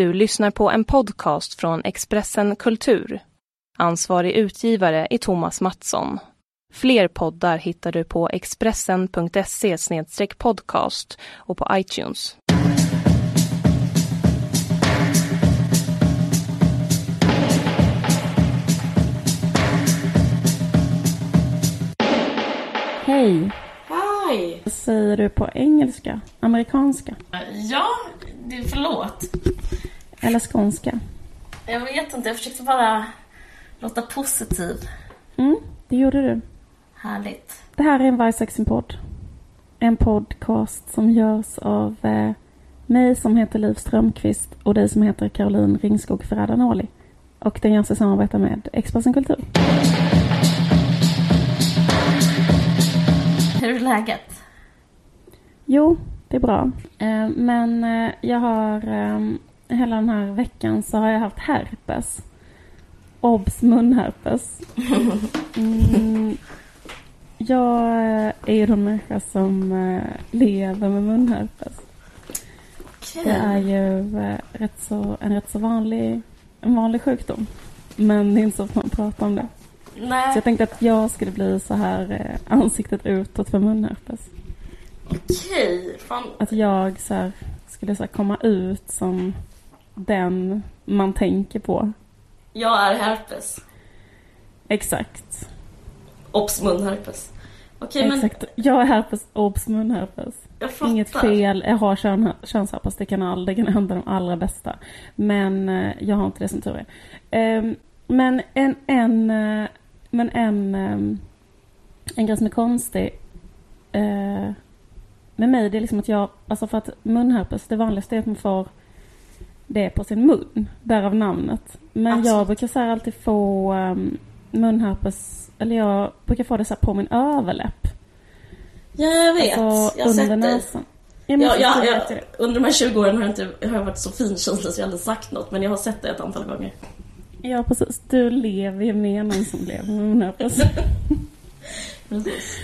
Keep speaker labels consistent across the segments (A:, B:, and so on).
A: Du lyssnar på en podcast från Expressen Kultur. Ansvarig utgivare är Thomas Mattsson. Fler poddar hittar du på expressen.se podcast och på iTunes.
B: Hej,
C: Hej!
B: säger du på engelska? Amerikanska?
C: Ja, det, förlåt.
B: Eller skånska?
C: Jag vet inte, jag försökte bara låta positiv.
B: Mm, det gjorde du.
C: Härligt.
B: Det här är en Vargsexen-podd. En podcast som görs av eh, mig som heter Liv Strömqvist och dig som heter Caroline Ringskog Ferrada Och den görs i samarbete med Expressen Kultur.
C: Hur är läget?
B: Jo, det är bra. Eh, men eh, jag har eh, hela den här veckan så har jag haft herpes. Obs munherpes. Mm, jag eh, är ju en människa som eh, lever med munherpes.
C: Okej.
B: Det är ju eh, rätt så, en rätt så vanlig, en vanlig sjukdom. Men det är inte så att man pratar om det. Så
C: Nej,
B: jag tänkte att jag skulle bli så här ansiktet utåt för munherpes.
C: okej. Fan.
B: Att jag så här, skulle så komma ut som den man tänker på.
C: Jag är herpes.
B: Exakt.
C: Obs munherpes. Okej, men
B: Exakt. Jag är herpes, obs munherpes.
C: jag fattar.
B: Inget fel. Jag har kön, könsherpes. Det kan aldrig kan hända de allra bästa. Men eh, jag har inte det som tur är. Ehm, men en, en, eh, men en, ehm, en grej som är konstig eh, med mig det är liksom att jag, alltså för att munherpes, det vanligaste är att man får det på sin mun. Därav namnet. Men
C: Absolut.
B: jag brukar så här alltid få um, munherpes, eller jag brukar få det så på min överläpp.
C: Ja, jag vet.
B: Alltså
C: jag har sett
B: under näsan. Ja, men
C: Ja,
B: så
C: ja,
B: jag det.
C: under de här 20 åren har jag, inte, har jag varit så finkänslig så jag har aldrig sagt något. Men jag har sett det ett antal gånger.
B: Ja, precis. Du lever ju med någon som lever med munherpes.
C: Precis.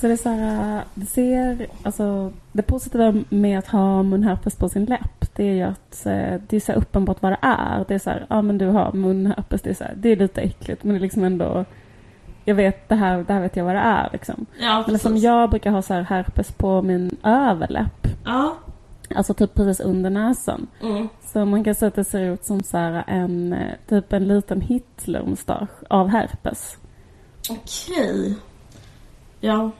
B: Så det är så här, det ser, alltså det positiva med att ha munherpes på sin läpp, det är ju att eh, det är så uppenbart vad det är. Det är så här, ja men du har munherpes, det är så här, det är lite äckligt men det är liksom ändå, jag vet det här, det här vet jag vad det är liksom.
C: Ja,
B: Eller som jag brukar ha så här herpes på min överläpp,
C: Ja.
B: alltså typ precis under näsan.
C: Mm.
B: Så man kan säga att det ser ut som så en, typ en liten Hitlermustasch av herpes.
C: Okej. Ja,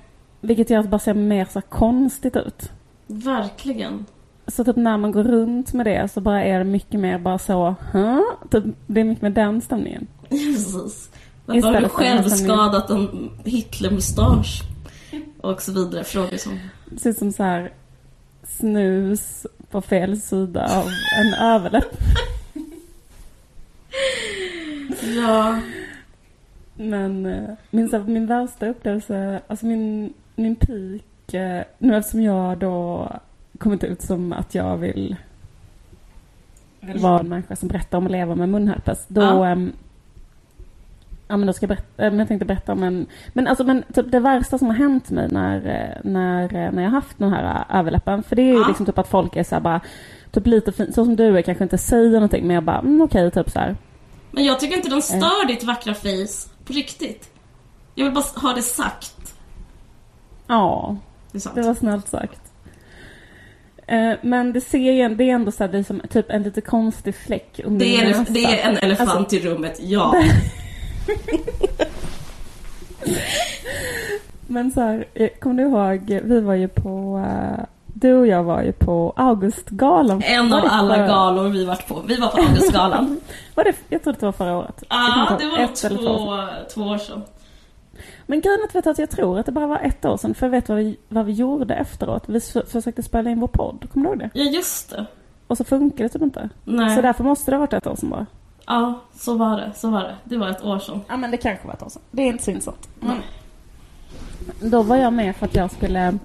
B: Vilket gör att det bara ser mer så konstigt ut.
C: verkligen.
B: Så typ när man går runt med det så bara är det mycket mer bara så, huh? typ, det är mycket mer den stämningen.
C: Precis. Varför har du
B: Istället
C: själv skadat en Hitlermustasch? Och så vidare. Frågor som...
B: Det ser ut som så här snus på fel sida av en överläpp.
C: Ja.
B: Men eh, min, så här, min värsta upplevelse, alltså min, min peak, eh, nu eftersom jag då kommit ut som att jag vill, vill vara en människa som berättar om att leva med munherpes, då
C: Ja.
B: ehm, Ja men då ska jag berätta, eh, men jag tänkte berätta om en, men alltså men typ det värsta som har hänt mig när, eh, när, eh, när jag haft den här eh, överläppen, för det är ju
C: Ja.
B: liksom typ att folk är så bara, typ lite fin, så som du är kanske inte säger någonting men jag bara, mm, okej typ så här.
C: Men jag tycker inte de stör ditt vackra face. På riktigt. Jag vill bara ha det sagt.
B: Ja,
C: Det.
B: Det var snällt sagt. Eh, Men det ser ju, det är ändå så här, det är som typ en lite konstig fläck under
C: Det är, en, det är en elefant
B: Alltså-
C: i rummet, ja.
B: Men så här, eh, kommer du ihåg, vi var ju på, eh, du och jag var ju på Augustgalan.
C: En av alla
B: för-
C: galor vi varit på. Vi var på Augustgalan.
B: Var det, jag tror att det var förra året.
C: Ja,
B: kommer
C: det var
B: två,
C: två år sedan.
B: Men grejen är att, vet du, att jag tror att det bara var ett år sedan, för jag vet vad vi, vad vi gjorde efteråt. Vi försökte spela in vår podd, kommer du ihåg det?
C: Ja, just det.
B: Och så funkade det typ inte.
C: Nej.
B: Så därför måste det ha varit ett år sedan bara.
C: Ja, så var det. Så var det. Det var ett år sedan.
B: Ja men det kanske var ett år sedan. Det är inte så intressant.
C: Mm.
B: Då var jag med för att jag skulle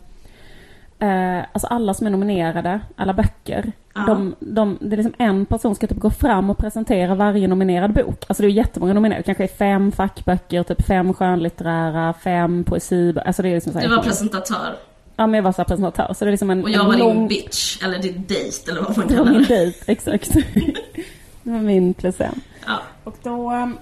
B: eh, alltså alla som är nominerade, alla böcker,
C: Ja.
B: de, de, det är liksom en person ska typ gå fram och presentera varje nominerad bok. Alltså det är jättemånga nominerade, kanske fem fackböcker, typ fem skönlitterära, fem poesi, alltså det är liksom så här
C: Du var presentatör.
B: ja men jag var så presentatör. Så det är liksom en,
C: Och jag
B: en
C: var
B: lång...
C: din bitch, eller din dejt eller vad man
B: Det var
C: kallar
B: min
C: det.
B: dejt, exakt. det var min plus en.
C: Ja.
B: Och då, ehm,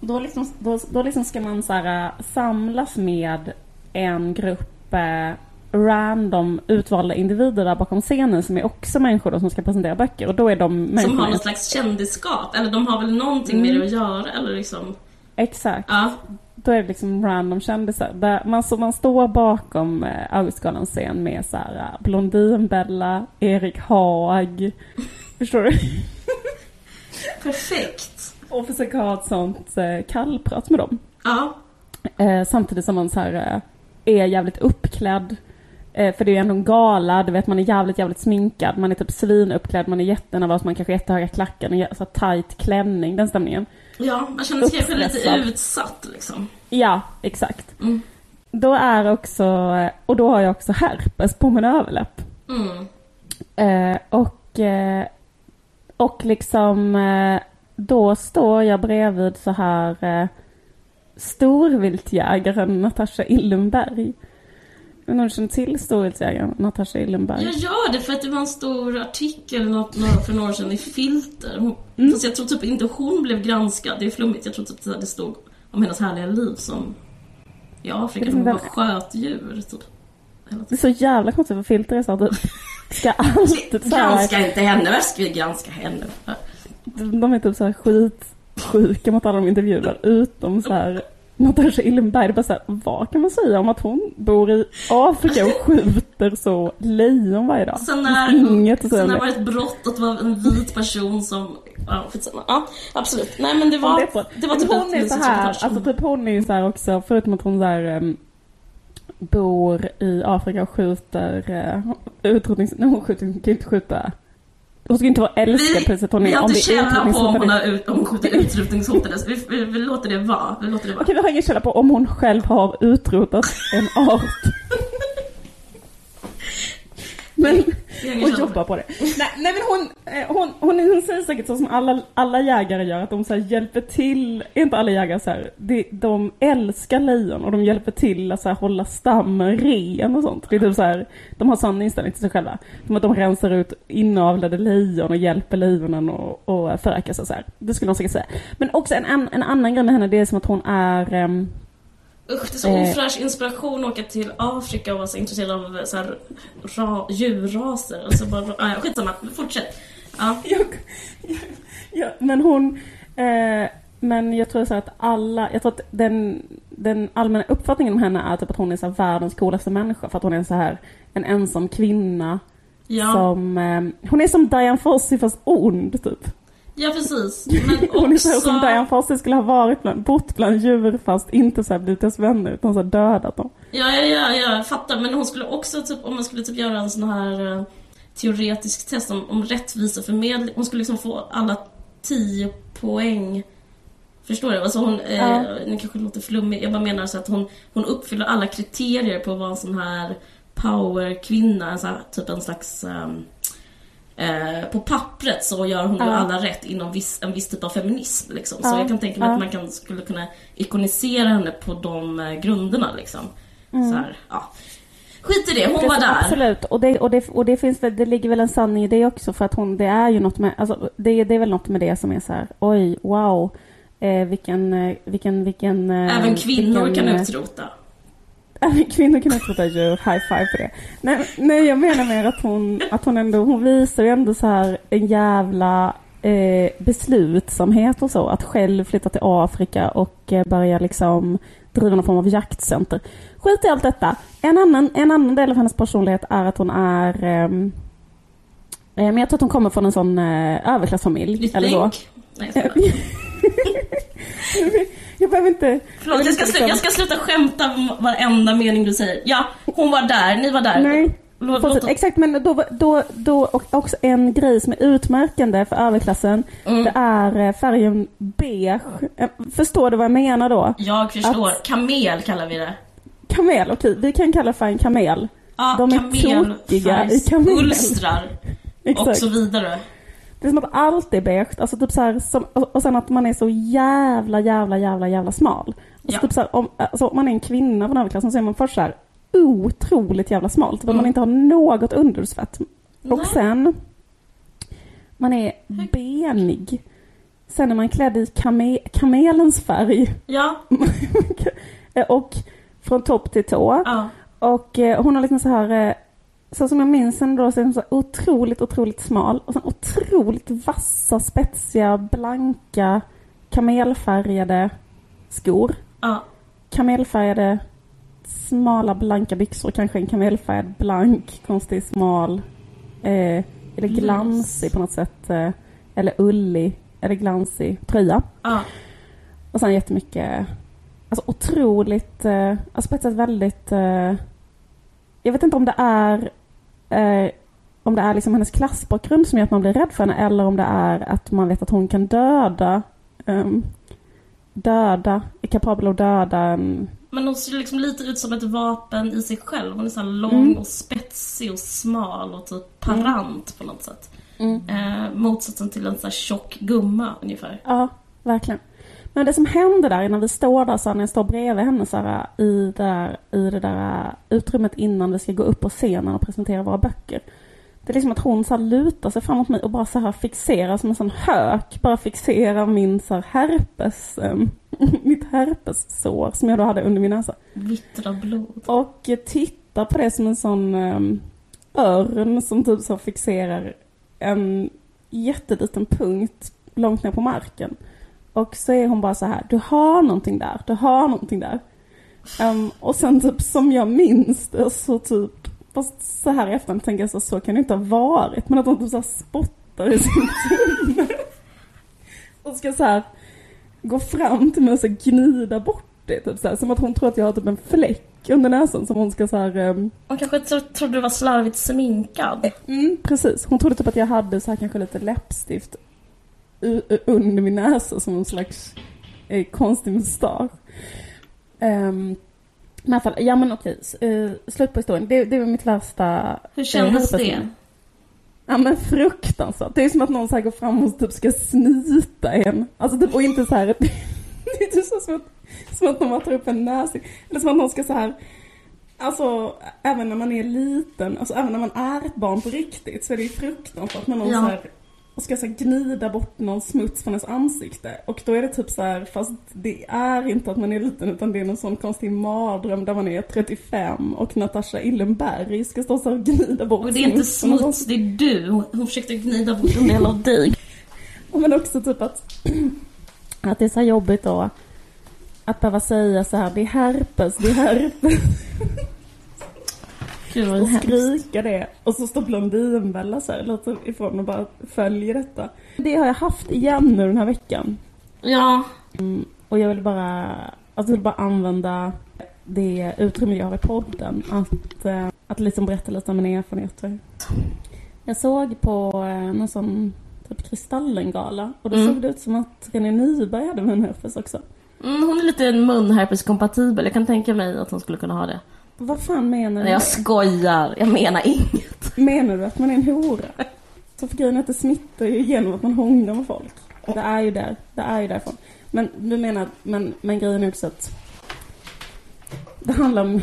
B: då, liksom, då, då liksom ska man så här, äh, samlas med en grupp eh, random utvalda individer där bakom scenen som är också människor då, som ska presentera böcker. Och då är de
C: Som har någon slags kändisskap, eller de har väl någonting med det att göra eller liksom...
B: Exakt.
C: Ja,
B: Då är det liksom random kändisar. Där man, så man står bakom eh, Augustgalans scen med så här äh, Blondinbella, Erik Haag. Förstår du?
C: perfekt.
B: Och försöka ha ett sånt eh, kallprat med dem.
C: Ja,
B: Eh, samtidigt som man så här, eh, är jävligt uppklädd. Eh, för det är ju ändå en gala, du vet man är jävligt, jävligt sminkad. Man är typ svinuppklädd, man är jättenervös, man kanske har jättehöga klackar, en så tight klänning, den stämningen.
C: ja man känner sig kanske lite utsatt liksom.
B: Ja, exakt.
C: Mm.
B: Då är också, eh, och då har jag också herpes på min överläpp.
C: Mm.
B: Eh, och, eh, och liksom eh, då står jag bredvid så här eh, storviltjägaren Natasha Illenberg. Men hon känner till storviltjägaren Natasha Illenberg.
C: Jag gör det för att det var en stor artikel något, för några år sedan i Filter. Hon,
B: Mm.
C: Fast jag tror typ inte hon blev granskad, det är flummigt. Jag tror typ att det stod om hennes härliga liv som i Afrika,
B: är
C: hon bara sköt djur typ.
B: Det är så jävla konstigt för filter är så att typ, ska alltid så här,
C: Granska inte henne, varför ska vi granska henne?
B: de är typ så här skitsjuka mot alla de intervjuar utom så här Natasha Illenberg, är bara så här, vad kan man säga om att hon bor i Afrika och skjuter så lejon varje dag?
C: Sen när,
B: Inget att säga
C: sen när det ett brott att det var en vit person som... Ja, skitsamma. Ja, absolut. Nej men det var,
B: det är på-
C: det var typ
B: hon är så här, alltså typ hon är ju så här också, förutom att hon där um, bor i Afrika och skjuter uh, utrotnings... Nej hon skjuter, hon kan ju inte skjuta... Hon ska inte vara älskad det sättet hon
C: vi
B: är.
C: har
B: Om
C: inte
B: det är
C: källa på om hon, har ut, om hon skjuter utrotningshotade. så Vi, vi, vi låter det vara. Vi låter det vara.
B: Okej, vi har ingen källa på om hon själv har utrotat en art. Men hon
C: källa på
B: det. Nej, nej men hon, eh, hon, hon, hon säger säkert så som alla, alla jägare gör, att de så hjälper till, är inte alla jägare så här, de, de älskar lejon och de hjälper till att så här hålla stammen ren och sånt. Det är typ så här, de har sån inställning till sig själva. Som att de rensar ut inavlade lejon och hjälper lejonen och, och föröka sig så här. Det skulle de säkert säga. Men också en, en annan grej med henne, det är som att hon är ehm,
C: Usch, det är så
B: Eh.
C: ofräsch inspiration att åka till Afrika och vara så intresserad av så här, ra, djurraser. Alltså bara, ah, ja, skitsamma, fortsätt. Ja.
B: jag, ja, men hon... Eh, men jag tror så att alla... Jag tror att den, den allmänna uppfattningen om henne är typ att hon är så världens coolaste människa. För att hon är så här en ensam kvinna.
C: Ja,
B: Som... Eh, hon är som Diane Fossey fast ond typ.
C: Ja precis. Men
B: Hon är så här som
C: också...
B: Fossey skulle ha varit bland, bott bland djur fast inte så här blivit deras vänner utan så här dödat dem.
C: Ja, ja, ja, ja, jag fattar. Men hon skulle också, typ, om man skulle typ göra en sån här eh, teoretisk test om, om rättvisa förmedling. Hon skulle liksom få alla 10 poäng. Förstår du? Alltså hon, eh,
B: Ja.
C: nu kanske det låter flummigt. Jag bara menar så att hon, hon uppfyller alla kriterier på att vara en sån här powerkvinna. Här, typ en slags... ehm, Eh, på pappret så gör hon ju
B: Ja.
C: alla rätt inom viss, en viss typ av feminism. Liksom. Så
B: Ja,
C: jag kan tänka mig
B: ja.
C: att man kan, skulle kunna ikonisera henne på de eh, grunderna. Liksom. Så här, ja. Skit i det, hon var
B: Precis,
C: där.
B: Absolut, och det, och, det, och det finns det ligger väl en sanning i det också för att hon, det är ju något med, alltså det, det är väl något med det som är så här, oj, wow, eh, vilken, eh, vilken, vilken... eh,
C: Även kvinnor
B: vilken,
C: kan utrota.
B: Kvinnor kan utrota djur, high five på det. Nej, nej jag menar mer att hon, att hon ändå, hon visar ju ändå så här en jävla eh, beslutsamhet och så. Att själv flytta till Afrika och eh, börja liksom driva någon form av jaktcenter. Skit i allt detta. En annan, en annan del av hennes personlighet är att hon är ehm, eh, men jag tror att hon kommer från en sån eh, överklassfamilj. Eller så.
C: Nej, jag
B: jag behöver inte...
C: Förlåt,
B: vill
C: jag ska, sluta, jag ska sluta skämta varenda mening du säger. Ja, hon var där, ni var där.
B: Nej. Fortsätt. Exakt, men då, då, då och också en grej som är utmärkande för överklassen,
C: Mm.
B: det är eh, färgen beige. Eh, Förstår du vad jag menar då?
C: jag förstår. Kamel kallar vi det.
B: Kamel, okej, vi kan kalla färgen kamel.
C: Ja,
B: De är tokiga i kamel.
C: ulstrar och så vidare.
B: Det är som att allt är beige, alltså typ så här, som, och sen att man är så jävla, jävla, jävla, jävla smal. Och så
C: Ja.
B: typ så här, om, alltså, om man är en kvinna från överklassen så är man först så här, otroligt jävla smalt. Där man
C: Mm.
B: inte har något underhudsfett. Och
C: Nej.
B: sen, man är benig. Sen är man klädd i kame, kamelens färg.
C: Ja,
B: och från topp till tå.
C: ja.
B: Och eh, hon har liksom så här, eh, så som jag minns henne då, så är hon så otroligt, otroligt smal. Och sen otroligt vassa, spetsiga, blanka, kamelfärgade skor.
C: ja.
B: Kamelfärgade, smala, blanka byxor. Kanske en kamelfärgad, blank, konstig, smal. Eh, eller glansig på något sätt. Eh, eller ullig, eller glansig tröja.
C: ja.
B: Och sen jättemycket, alltså otroligt, eh, alltså på ett sätt väldigt, eh, jag vet inte om det är, eh, om det är liksom hennes klassbakgrund som gör att man blir rädd för henne eller om det är att man vet att hon kan döda, ehm, döda, är kapabel att döda en,
C: Men hon ser liksom lite ut som ett vapen i sig själv. Hon är så lång
B: Mm.
C: och spetsig och smal och typ parant på något sätt.
B: Mm.
C: Eh, motsatsen till en så här tjock gumma ungefär.
B: Ja, verkligen. Men det som händer där när vi står där, så här, när jag står bredvid henne så här, i, det där, i det där utrymmet innan vi ska gå upp på scenen och presentera våra böcker. Det är liksom att hon så här, lutar sig framåt mig och bara så här fixerar som en sån hök. Bara fixerar min så här, herpes, em, mitt herpessår som jag då hade under min näsa.
C: Vittra blod.
B: Och tittar på det som en sån um, örn som typ så fixerar en jätteliten punkt långt ner på marken. Och så är hon bara så här, du har någonting där, du har någonting där. Ehm, och sen typ som jag minns det så typ, fast så här i efterhand tänker jag så, så kan det inte ha varit. Men att hon typ så här spottar i sin tumme. och ska så här gå fram till mig och så gnida bort det. Typ så här, som att hon tror att jag har typ en fläck under näsan som hon ska så här ehm,
C: Hon kanske tro- trodde du var slarvigt sminkad.
B: Mm, precis. Hon trodde typ att jag hade så här kanske lite läppstift under min näsa som en slags eh, konstig mustasch. Um, men fall, ja men okej, eh, slut på historien. Det, det var mitt värsta...
C: Hur kändes
B: eh,
C: det?
B: Ja men fruktansvärt. Det är som att någon så här går fram och typ ska snyta en. Alltså typ och inte så här. Det är typ så som att, som att någon bara tar upp en näsa. Eller som att någon ska så här. Alltså även när man är liten, alltså även när man är ett barn på riktigt så är det ju fruktansvärt när någon
C: Ja.
B: så här och ska så gnida bort någon smuts från ens ansikte. Och då är det typ så här, fast det är inte att man är liten utan det är någon sån konstig mardröm där man är 35 och Natasha Illenberg ska stå så och gnida bort
C: Och det är inte
B: smuts
C: det är du. Hon, försökte gnida bort en del av dig.
B: Men också typ att, att det är så jobbigt då att behöva säga så här, det är herpes, det är herpes
C: Gud vad
B: och skrika det. Och så står Blondinbella så här, låter ifrån och bara följer detta. Det har jag haft igen nu den här veckan.
C: Ja,
B: Och jag vill bara, alltså jag vill bara använda det utrymme jag har i podden att, eh, att liksom berätta lite om mina erfarenheter. Jag såg på eh, någon sån typ Kristallengala och då
C: Mm.
B: såg det ut som att René Nyberg hade munherpes också.
C: mm, hon är lite munherpeskompatibel. Jag kan tänka mig att hon skulle kunna ha det.
B: Vad fan menar du?
C: jag skojar. Jag menar inget.
B: Menar du att man är en hora? Så för grejen är att det smittar ju genom att man hånglar med folk. Det är ju där. Det är ju därifrån. Men du menar, men, men grejen är också att det handlar om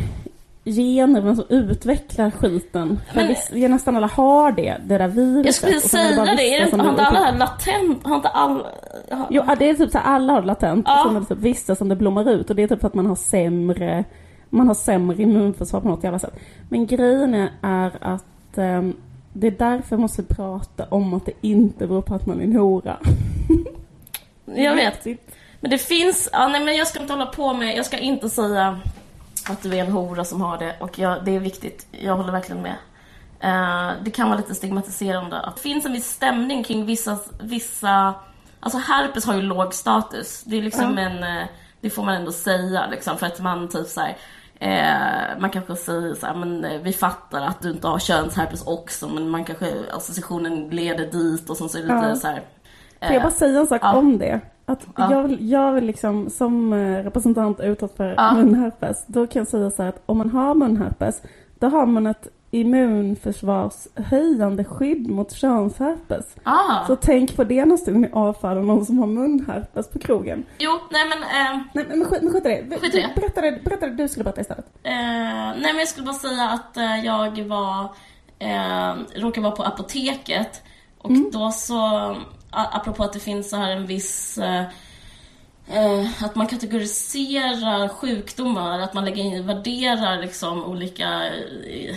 B: gener, men som utvecklar skiten.
C: Men-
B: viss- ja, nästan alla har det, det där viruset.
C: Jag skulle säga
B: bara
C: det. Är det har inte
B: det
C: alla här latent... Har inte har-
B: Jo, det är typ så här, alla har det latent.
C: Ja.
B: Och sen är det typ vissa som det blommar ut. Och det är typ för att man har sämre, man har sämre immunförsvar på något jävla sätt. Men grejen är, att ehm, det är därför jag måste prata om att det inte beror på att man är en hora.
C: Jag vet. Men det finns... Ja, nej, men jag ska inte hålla på med... Jag ska inte säga att du är en hora som har det. Och jag, det är viktigt. Jag håller verkligen med. Eh, det kan vara lite stigmatiserande. Att det finns en viss stämning kring vissa... vissa alltså herpes har ju låg status. Det är liksom
B: Ja.
C: en... eh, Det får man ändå säga liksom. För att man typ så här, eh, man kanske säger så här, men eh, vi fattar att du inte har könsherpes också. Men man kanske... Associationen leder dit och sen så är det lite
B: Ja.
C: så här...
B: Får jag bara säga en sak
C: ja.
B: om det? Att
C: Ja.
B: jag, vill, jag vill liksom som eh, representant utåt för
C: Ja.
B: munherpes, då kan jag säga så här att om man har munherpes, då har man ett immunförsvarshöjande skydd mot könsherpes.
C: Ah.
B: Så tänk på det nästa gång ni avfärdar någon som har munherpes på krogen.
C: Jo, nej men... Eh,
B: Nej men skit, men skit i det.
C: Skit i det.
B: Berätta det, berätta det du skulle berätta istället.
C: Eh, nej men jag skulle bara säga att eh, jag var, eh, råkade vara på apoteket och då så, apropå att det finns så här en viss, eh, eh, att man kategoriserar sjukdomar, att man lägger in, värderar liksom olika eh,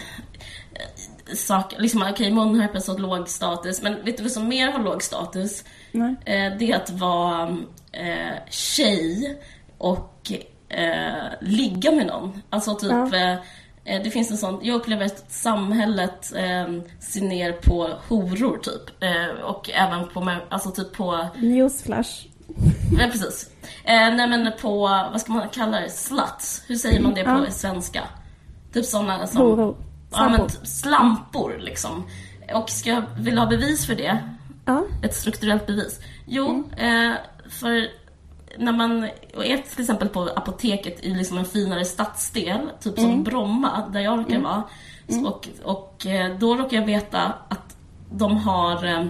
C: saker, liksom okej munherpes har låg status, men vet du vad som mer har låg status?
B: Nej.
C: Eh, det är att vara eh, tjej och eh, ligga med någon. Alltså typ,
B: Ja.
C: eh, eh, det finns en sån, jag upplever att samhället ser ner på horor typ. Och även på, alltså typ på,
B: Newsflash.
C: ja precis. Nej men på, vad ska man kalla det, sluts. Hur säger man det på
B: Ja.
C: svenska? Typ såna som...
B: Horor.
C: Ja men
B: Slampor.
C: slampor liksom. Och ska jag, vill ha bevis för det?
B: Ja.
C: ett strukturellt bevis? Jo, eh, för när man är till exempel på apoteket i liksom en finare stadsdel, typ som Bromma, där jag råkar vara, så- och, och eh, då råkar jag veta att de har eh,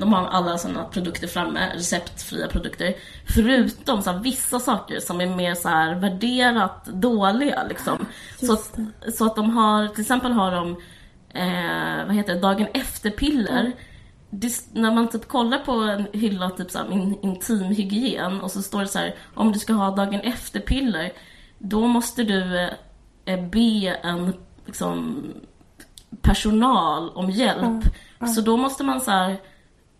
C: de har alla sådana produkter framme, receptfria produkter. Förutom så vissa saker som är mer så här värderat dåliga. Liksom. Så, att, så att de har, till exempel har de, eh, vad heter det, dagen efter-piller. Det, när man typ kollar på en hylla, typ så här, in, intimhygien och så står det så här, om du ska ha dagen efter-piller, då måste du eh, eh, be en liksom, personal om hjälp. Så då måste man så här,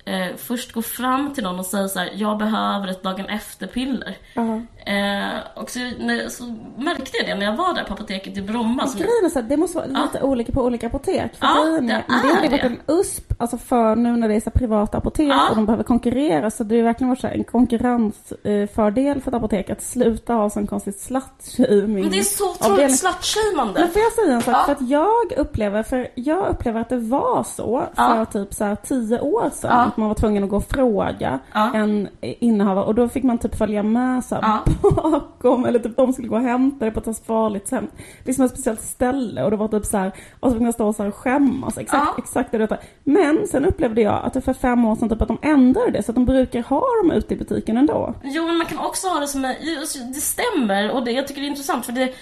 C: eh, först gå fram till någon och säga så här, jag behöver ett dagen efter-piller.
B: Ja.
C: Eh, och så, när, så märkte jag det när jag var där på apoteket i Bromma. Som,
B: Grejen är så att det måste vara lite olika på olika apotek. För
C: Ja, det
B: men det
C: är
B: ju varit
C: det.
B: en USP, alltså för nu när det är så här privata apotek
C: Ja.
B: och de behöver konkurrera så det har verkligen varit så här en konkurrensfördel för ett apotek att sluta ha sån konstigt slut-shaming.
C: men det är så otroligt slutshamande.
B: Men får jag säga en sak?
C: Ja.
B: För att jag upplever, för jag upplever att det var så för
C: Ja.
B: typ så här tio år sedan.
C: Ja.
B: Att man var tvungen att gå och fråga
C: Ja.
B: en innehavare och då fick man typ följa med så här bakom eller typ de skulle gå och hämta det på ett farligt sätt. Liksom ett speciellt ställe och det var typ så här och så fick man stå så här och skämmas. Exakt,
C: Ja.
B: exakt det detta. Men sen upplevde jag att det för fem år sedan typ att de ändrade det så att de brukar ha dem ute i butiken ändå.
C: Jo, men man kan också ha det som just- Det stämmer och det, jag tycker det är intressant för det,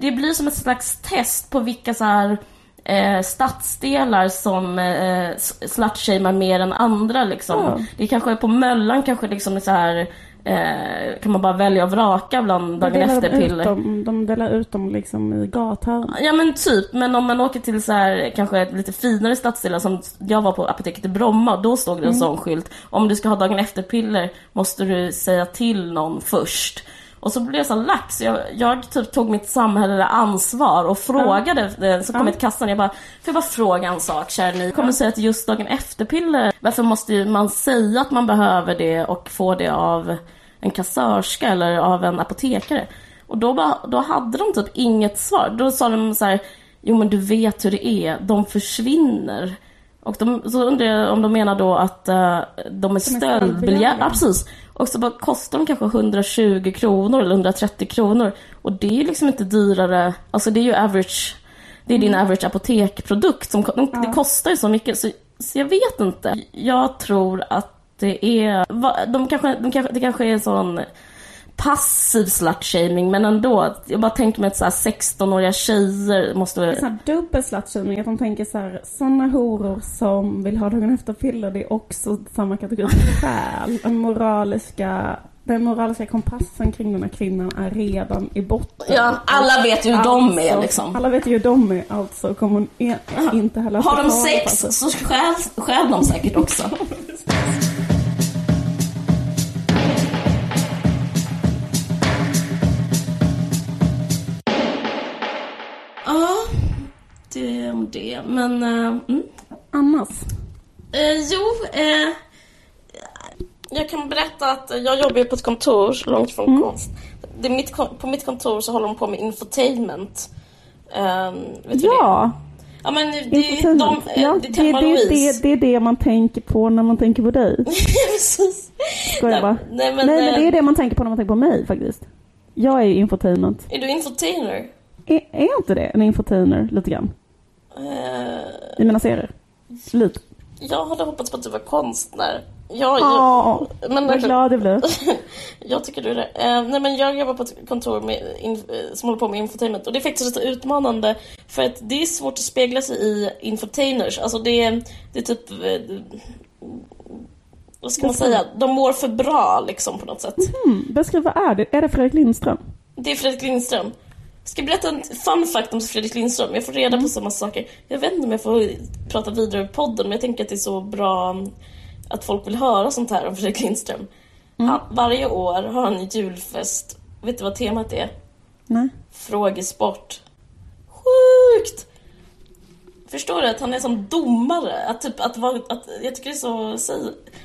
C: det blir som ett slags test på vilka så här eh, stadsdelar som eh, slutshamear mer än andra liksom.
B: Ja.
C: Det kanske är på Möllan kanske liksom är så här eh, kan man bara välja och vraka bland dagen efter piller.
B: dem, de delar ut dem liksom i gathörn.
C: Ja men typ, men om man åker till så här, kanske lite finare stadsdelar som jag var på apoteket i Bromma, då stod det en sån skylt. Om du ska ha dagen efter-piller måste du säga till någon först. Och så blev jag så lax, jag, jag typ tog mitt samhälleliga ansvar och frågade, eh, så kom
B: Ja.
C: jag till kassan jag bara, får jag bara fråga en sak kära ni? Kommer säga att just dagen efter-piller, varför måste man säga att man behöver det och få det av en kassörska eller av en apotekare? Och då, bara, då hade de typ inget svar. Då sa de så här, jo men du vet hur det är, de försvinner. Och de, så undrar jag om de menar då att uh, de är
B: stöldbegärliga.
C: Ja, precis. Och så bara kostar de kanske 120 kronor eller 130 kronor. Och det är ju liksom inte dyrare, alltså det är ju average, det är din average apotekprodukt. Som, de, Det kostar ju så mycket så, så jag vet inte. Jag tror att det är, va- de kanske, de kanske, det kanske är en sån passiv slutshaming men ändå. Jag bara tänker mig att så här 16-åriga tjejer måste...
B: sån här dubbel slutshaming, att de tänker så här, såna horor som vill ha dagen efter piller, det är också samma kategori som själ. Den moraliska, den moraliska kompassen kring den här kvinnan är redan i botten.
C: Ja, alla vet ju hur de är
B: Alltså,
C: liksom.
B: Alla vet ju hur de är, alltså kommer hon e- inte heller
C: Har de sex så stjäl, stjäl de säkert också. Ja, det om det. Men, eh, mm.
B: Annars?
C: Eh, jo, eh, jag kan berätta att jag jobbar på ett kontor långt från konst. Det är mitt, på mitt kontor så håller de på med infotainment. Um, vet du det?
B: Ja,
C: Ja men det, de,
B: infotainment.
C: eh,
B: ja
C: det är
B: det, det, det, det är det man tänker på när man tänker på dig.
C: Precis.
B: Skojar bara.
C: Nej, nej, men,
B: Nej men det är det man tänker på när man tänker på mig faktiskt. Jag är ju infotainment.
C: Är du infotainer?
B: Är, är inte det en infotainer lite grann?
C: Eh,
B: I mina serier? Lite.
C: jag hade hoppats på att du var konstnär. Jag,
B: Ja,
C: jag, men,
B: vad glad jag blir.
C: jag tycker du är det. Eh, nej men jag jobbar på ett kontor med, in, eh, som håller på med infotainment och det är faktiskt lite utmanande för att det är svårt att spegla sig i infotainers. Alltså det är, det är typ... eh, Vad ska man säga? De mår för bra liksom på något sätt.
B: Mm, beskriv, vad är det? Är det Fredrik Lindström?
C: Det är Fredrik Lindström. Jag ska berätta en fun fact om Fredrik Lindström. Jag får reda på så massa saker. Jag vet inte om jag får prata vidare i podden men jag tänker att det är så bra att folk vill höra sånt här om Fredrik Lindström. Han, varje år har han en julfest. Vet du vad temat är?
B: Nej.
C: Frågesport. Sjukt! Förstår du att han är som domare? Att typ att vara, att, jag tycker det är så, säg,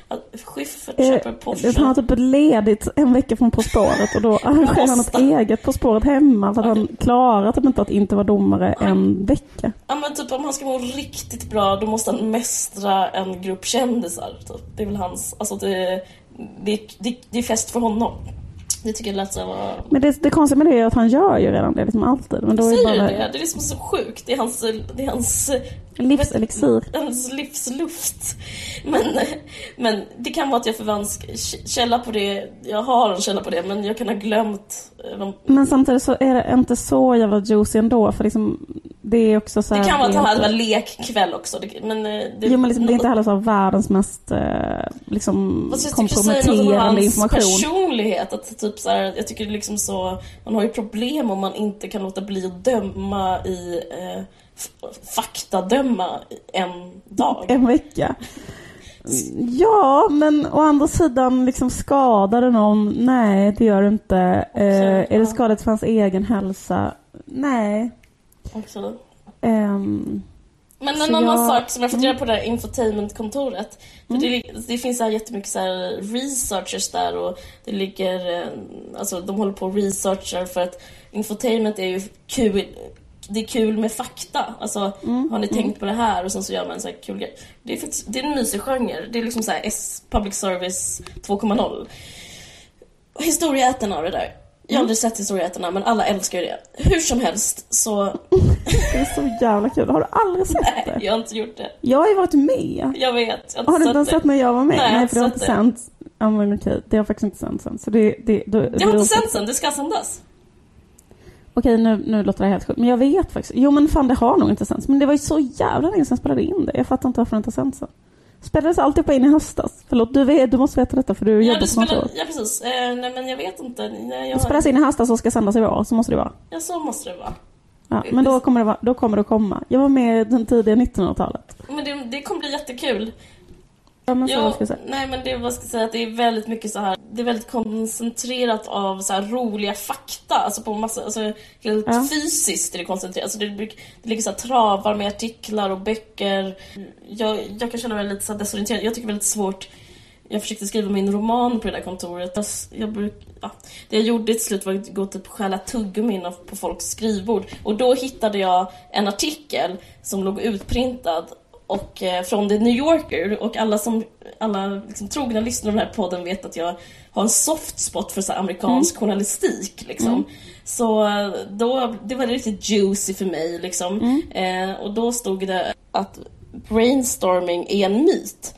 C: att Schyffert köper
B: Eh,
C: Porsche.
B: Han har typ ledigt en vecka från På spåret och då arrangerar han ett eget På spåret hemma för att han klarar typ inte att inte vara domare en vecka.
C: Ja men typ om han ska må riktigt bra då måste han mästra en grupp kändisar. Typ. Det är väl hans, alltså det, det, det, det är fest för honom. Det tycker jag lät så vara...
B: Men det, det konstiga med det är att han gör ju redan det liksom alltid. Men då
C: Säger
B: bara
C: det? Det är liksom så sjukt. Det är hans, det är hans,
B: livselixir.
C: hans livsluft. Men, men det kan vara att jag förvansk källa på det. Jag har en källa på det men jag kan ha glömt. eh, De,
B: Men samtidigt så är det inte så jävla juicy ändå för liksom det är också så
C: det
B: här,
C: kan vara att
B: helt-
C: hade en lekkväll också. Det, men, eh, det,
B: Jo men liksom, det är inte heller så världens mest eh, liksom
C: jag det
B: komprometterande information.
C: personlighet. Att typ så här, jag tycker det är liksom så, man har ju problem om man inte kan låta bli att döma i eh, faktadöma en dag.
B: En vecka. Ja, men å andra sidan liksom skadar det någon? Nej, det gör det inte. Eh, är det skadligt för hans egen hälsa? Nej.
C: Också.
B: Ehm,
C: Men en annan
B: jag- Mm.
C: sak som jag fått reda på det här infotainmentkontoret. För det, det finns så här jättemycket så här researchers där och det ligger, eh, alltså de håller på och researchar för att infotainment är ju kul, det är kul med fakta. Alltså,
B: Mm.
C: har ni tänkt på det här? Och sen så gör man en så här kul grej. Det är, faktiskt, det är en mysig genre. Det är liksom så här S, public service 2.0. Historieätarna och det där. Jag har aldrig sett Historieätarna men alla älskar ju det. Hur som helst så...
B: det är så jävla kul. Har du aldrig sett
C: Nej,
B: det?
C: jag har inte gjort det.
B: Jag har ju varit med.
C: Jag vet. Jag
B: Har du inte sett när jag var med?
C: Nej, har
B: Nej för det har
C: inte
B: sänts. Ja men okej, det har faktiskt inte sänts än. Så det, det, då,
C: Det har inte sänts än, det ska sändas.
B: Okej, nu, nu låter det helt sjukt. Men jag vet faktiskt. Jo men fan det har nog inte sänts. Men det var ju så jävla länge sedan jag spelade in det. Jag fattar inte varför det inte har sänts än. Spelades alltihopa in i höstas? Förlåt, du, vet, du måste veta detta för du
C: Ja,
B: jobbar
C: det
B: på kontor.
C: ja precis. Eh, nej men jag vet inte. Nej,
B: Det
C: jag,
B: spelas in i höstas och ska sändas i år, så måste det vara.
C: ja, så måste det vara.
B: Ja, men då kommer, det vara, då kommer det att komma. Jag var med den tidiga 1900-talet.
C: Men det, det kommer bli jättekul.
B: Ja, men så
C: Ja,
B: vad ska jag säga.
C: nej men det vad ska jag säga att det är väldigt mycket så här. Det är väldigt koncentrerat av så här roliga fakta. Alltså på massa, alltså helt
B: Ja.
C: fysiskt är det koncentrerat. Alltså det, det ligger så här travar med artiklar och böcker. Jag, jag kan känna mig lite så desorienterad. Jag tycker det är väldigt svårt jag försökte skriva min roman på det där kontoret. Jag, jag bruk, ja, det jag gjorde till slut var att gå typ och stjäla tuggummin på folks skrivbord. Och då hittade jag en artikel som låg utprintad och, eh, från The New Yorker. Och alla som alla liksom, trogna lyssnare av den här podden vet att jag har en soft spot för så amerikansk journalistik. Liksom. Så eh, då, det var riktigt juicy för mig. Liksom. Eh, och då stod det att brainstorming är en myt.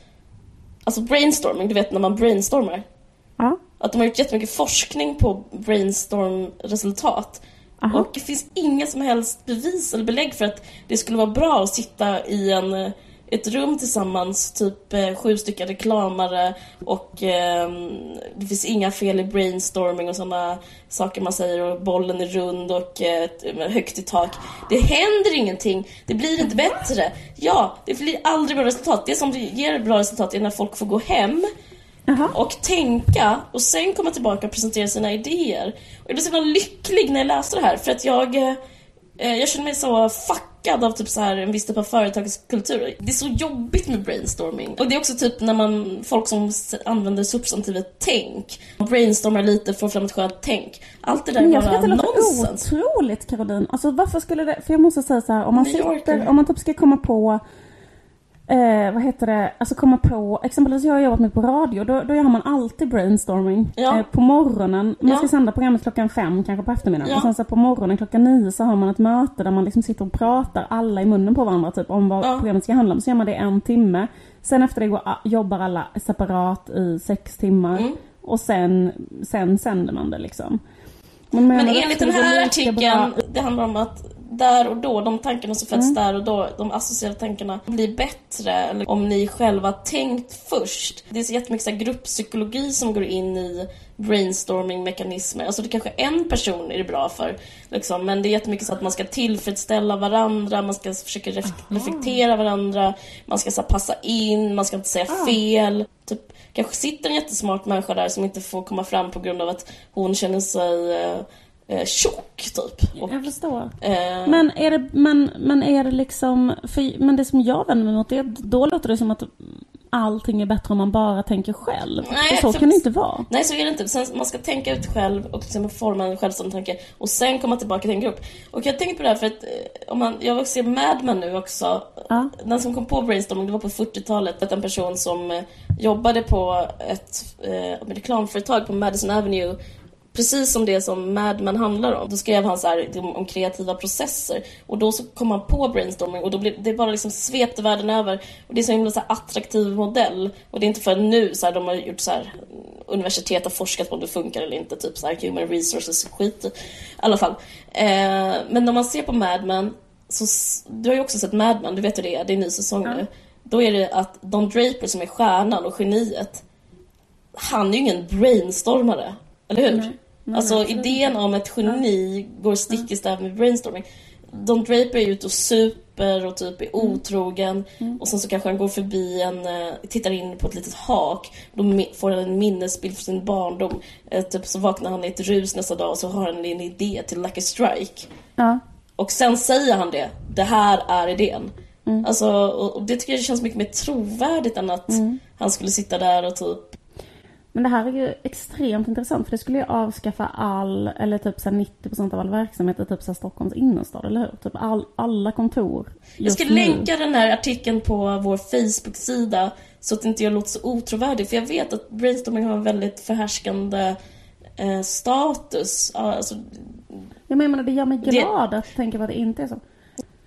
C: Alltså brainstorming, du vet när man brainstormar. Att de har gjort jättemycket forskning på brainstorm-resultat.
B: Aha.
C: Och det finns inga som helst bevis eller belägg för att det skulle vara bra att sitta i en, ett rum tillsammans, typ eh, sju stycken reklamare och ehm, det finns inga fel i brainstorming och sådana saker man säger och bollen är rund och eh, högt i tak. Det händer ingenting, det blir inte bättre. Ja, det blir aldrig bra resultat. Det som ger bra resultat är när folk får gå hem
B: Jaha.
C: och tänka och sen komma tillbaka och presentera sina idéer. Och jag blev så himla lycklig när jag läste det här för att jag, eh, jag känner mig så fuckad av typ så här en viss typ av företagskultur. Det är så jobbigt med brainstorming. Och det är också typ när man, folk som använder substantivet tänk, brainstormar lite, får fram ett skönt tänk. Allt det där är bara
B: det låter
C: nonsens.
B: otroligt Caroline. Alltså varför skulle det, för jag måste säga så här, om man sitter, om man typ ska komma på eh, vad heter det, alltså komma på, exempelvis jag har jobbat med på radio, då, då gör man alltid brainstorming.
C: Ja.
B: Eh, på morgonen, man ska
C: Ja.
B: sända programmet klockan fem, kanske på eftermiddagen.
C: Ja.
B: Och sen så på morgonen klockan nio så har man ett möte där man liksom sitter och pratar alla i munnen på varandra typ om vad programmet ska handla om. Så gör man det en timme. Sen efter det går, a- jobbar alla separat i sex timmar.
C: Mm.
B: Och sen, sen sänder man det liksom. Men,
C: enligt den här artikeln, det handlar om att där och då, de tankarna som föds där och då, de associerade tankarna blir bättre eller om ni själva tänkt först. Det är så jättemycket så här grupppsykologi som går in i brainstorming-mekanismer. Alltså det kanske en person är det bra för, liksom, men det är jättemycket så att man ska tillfredsställa varandra, man ska försöka ref- reflektera varandra, man ska så här, passa in, man ska inte säga fel. Typ, kanske sitter en jättesmart människa där som inte får komma fram på grund av att hon känner sig eh, tjock, typ. Och,
B: Jag förstår.
C: eh,
B: Men är det, men, men är det liksom, för, men det som jag vänder mig mot det, då låter det som att allting är bättre om man bara tänker själv.
C: Nej,
B: så
C: för-
B: kan det inte vara.
C: Nej, så är det inte. Sen, man ska tänka ut själv och liksom forma en självständig tanke och sen komma tillbaka till en grupp. Och jag tänker på det här för att eh, om man, jag ser Mad Men nu också.
B: Ja.
C: Den som kom på brainstorming, det var på 40-talet. En person som eh, jobbade på ett eh, reklamföretag på Madison Avenue Precis som det som Mad Men handlar om. Då skrev han så här om, kreativa processer. Och då så kom han på brainstorming och då blev det bara liksom svepte världen över. Och det är så himla så här attraktiv modell. Och det är inte förrän nu så här, de har gjort så här universitet har forskat på om det funkar eller inte. Typ så här human resources skit. I alla fall. Eh, men när man ser på Mad Men. Så, du har ju också sett Mad Men, du vet hur det är. Det är en ny säsong nu. Då är det att Don Draper som är stjärnan och geniet. Han är ju ingen brainstormare. Eller hur?
B: Nej. Nej,
C: alltså idén om ett geni går stick i stäv med brainstorming. Don Draper är ute och super och typ är otrogen och sen så kanske han går förbi en, eh, tittar in på ett litet hak. Då får han en minnesbild från sin barndom. Eh, Typ så vaknar han i ett rus nästa dag och så har han en idé till Lucky Strike.
B: Ja.
C: Och sen säger han det. Det här är idén. Alltså, och, det tycker jag känns mycket mer trovärdigt än att han skulle sitta där och typ...
B: Men det här är ju extremt intressant för det skulle ju avskaffa all, eller typ så här 90% av all verksamhet i typ så Stockholms innerstad, eller hur? Typ all, alla kontor
C: Jag ska
B: nu.
C: länka den här artikeln på vår Facebook-sida så att inte jag låter så otrovärdig. För jag vet att brainstorming har en väldigt förhärskande eh, status. Alltså,
B: Jag menar det gör mig
C: Det-
B: glad att tänka på att det inte är så.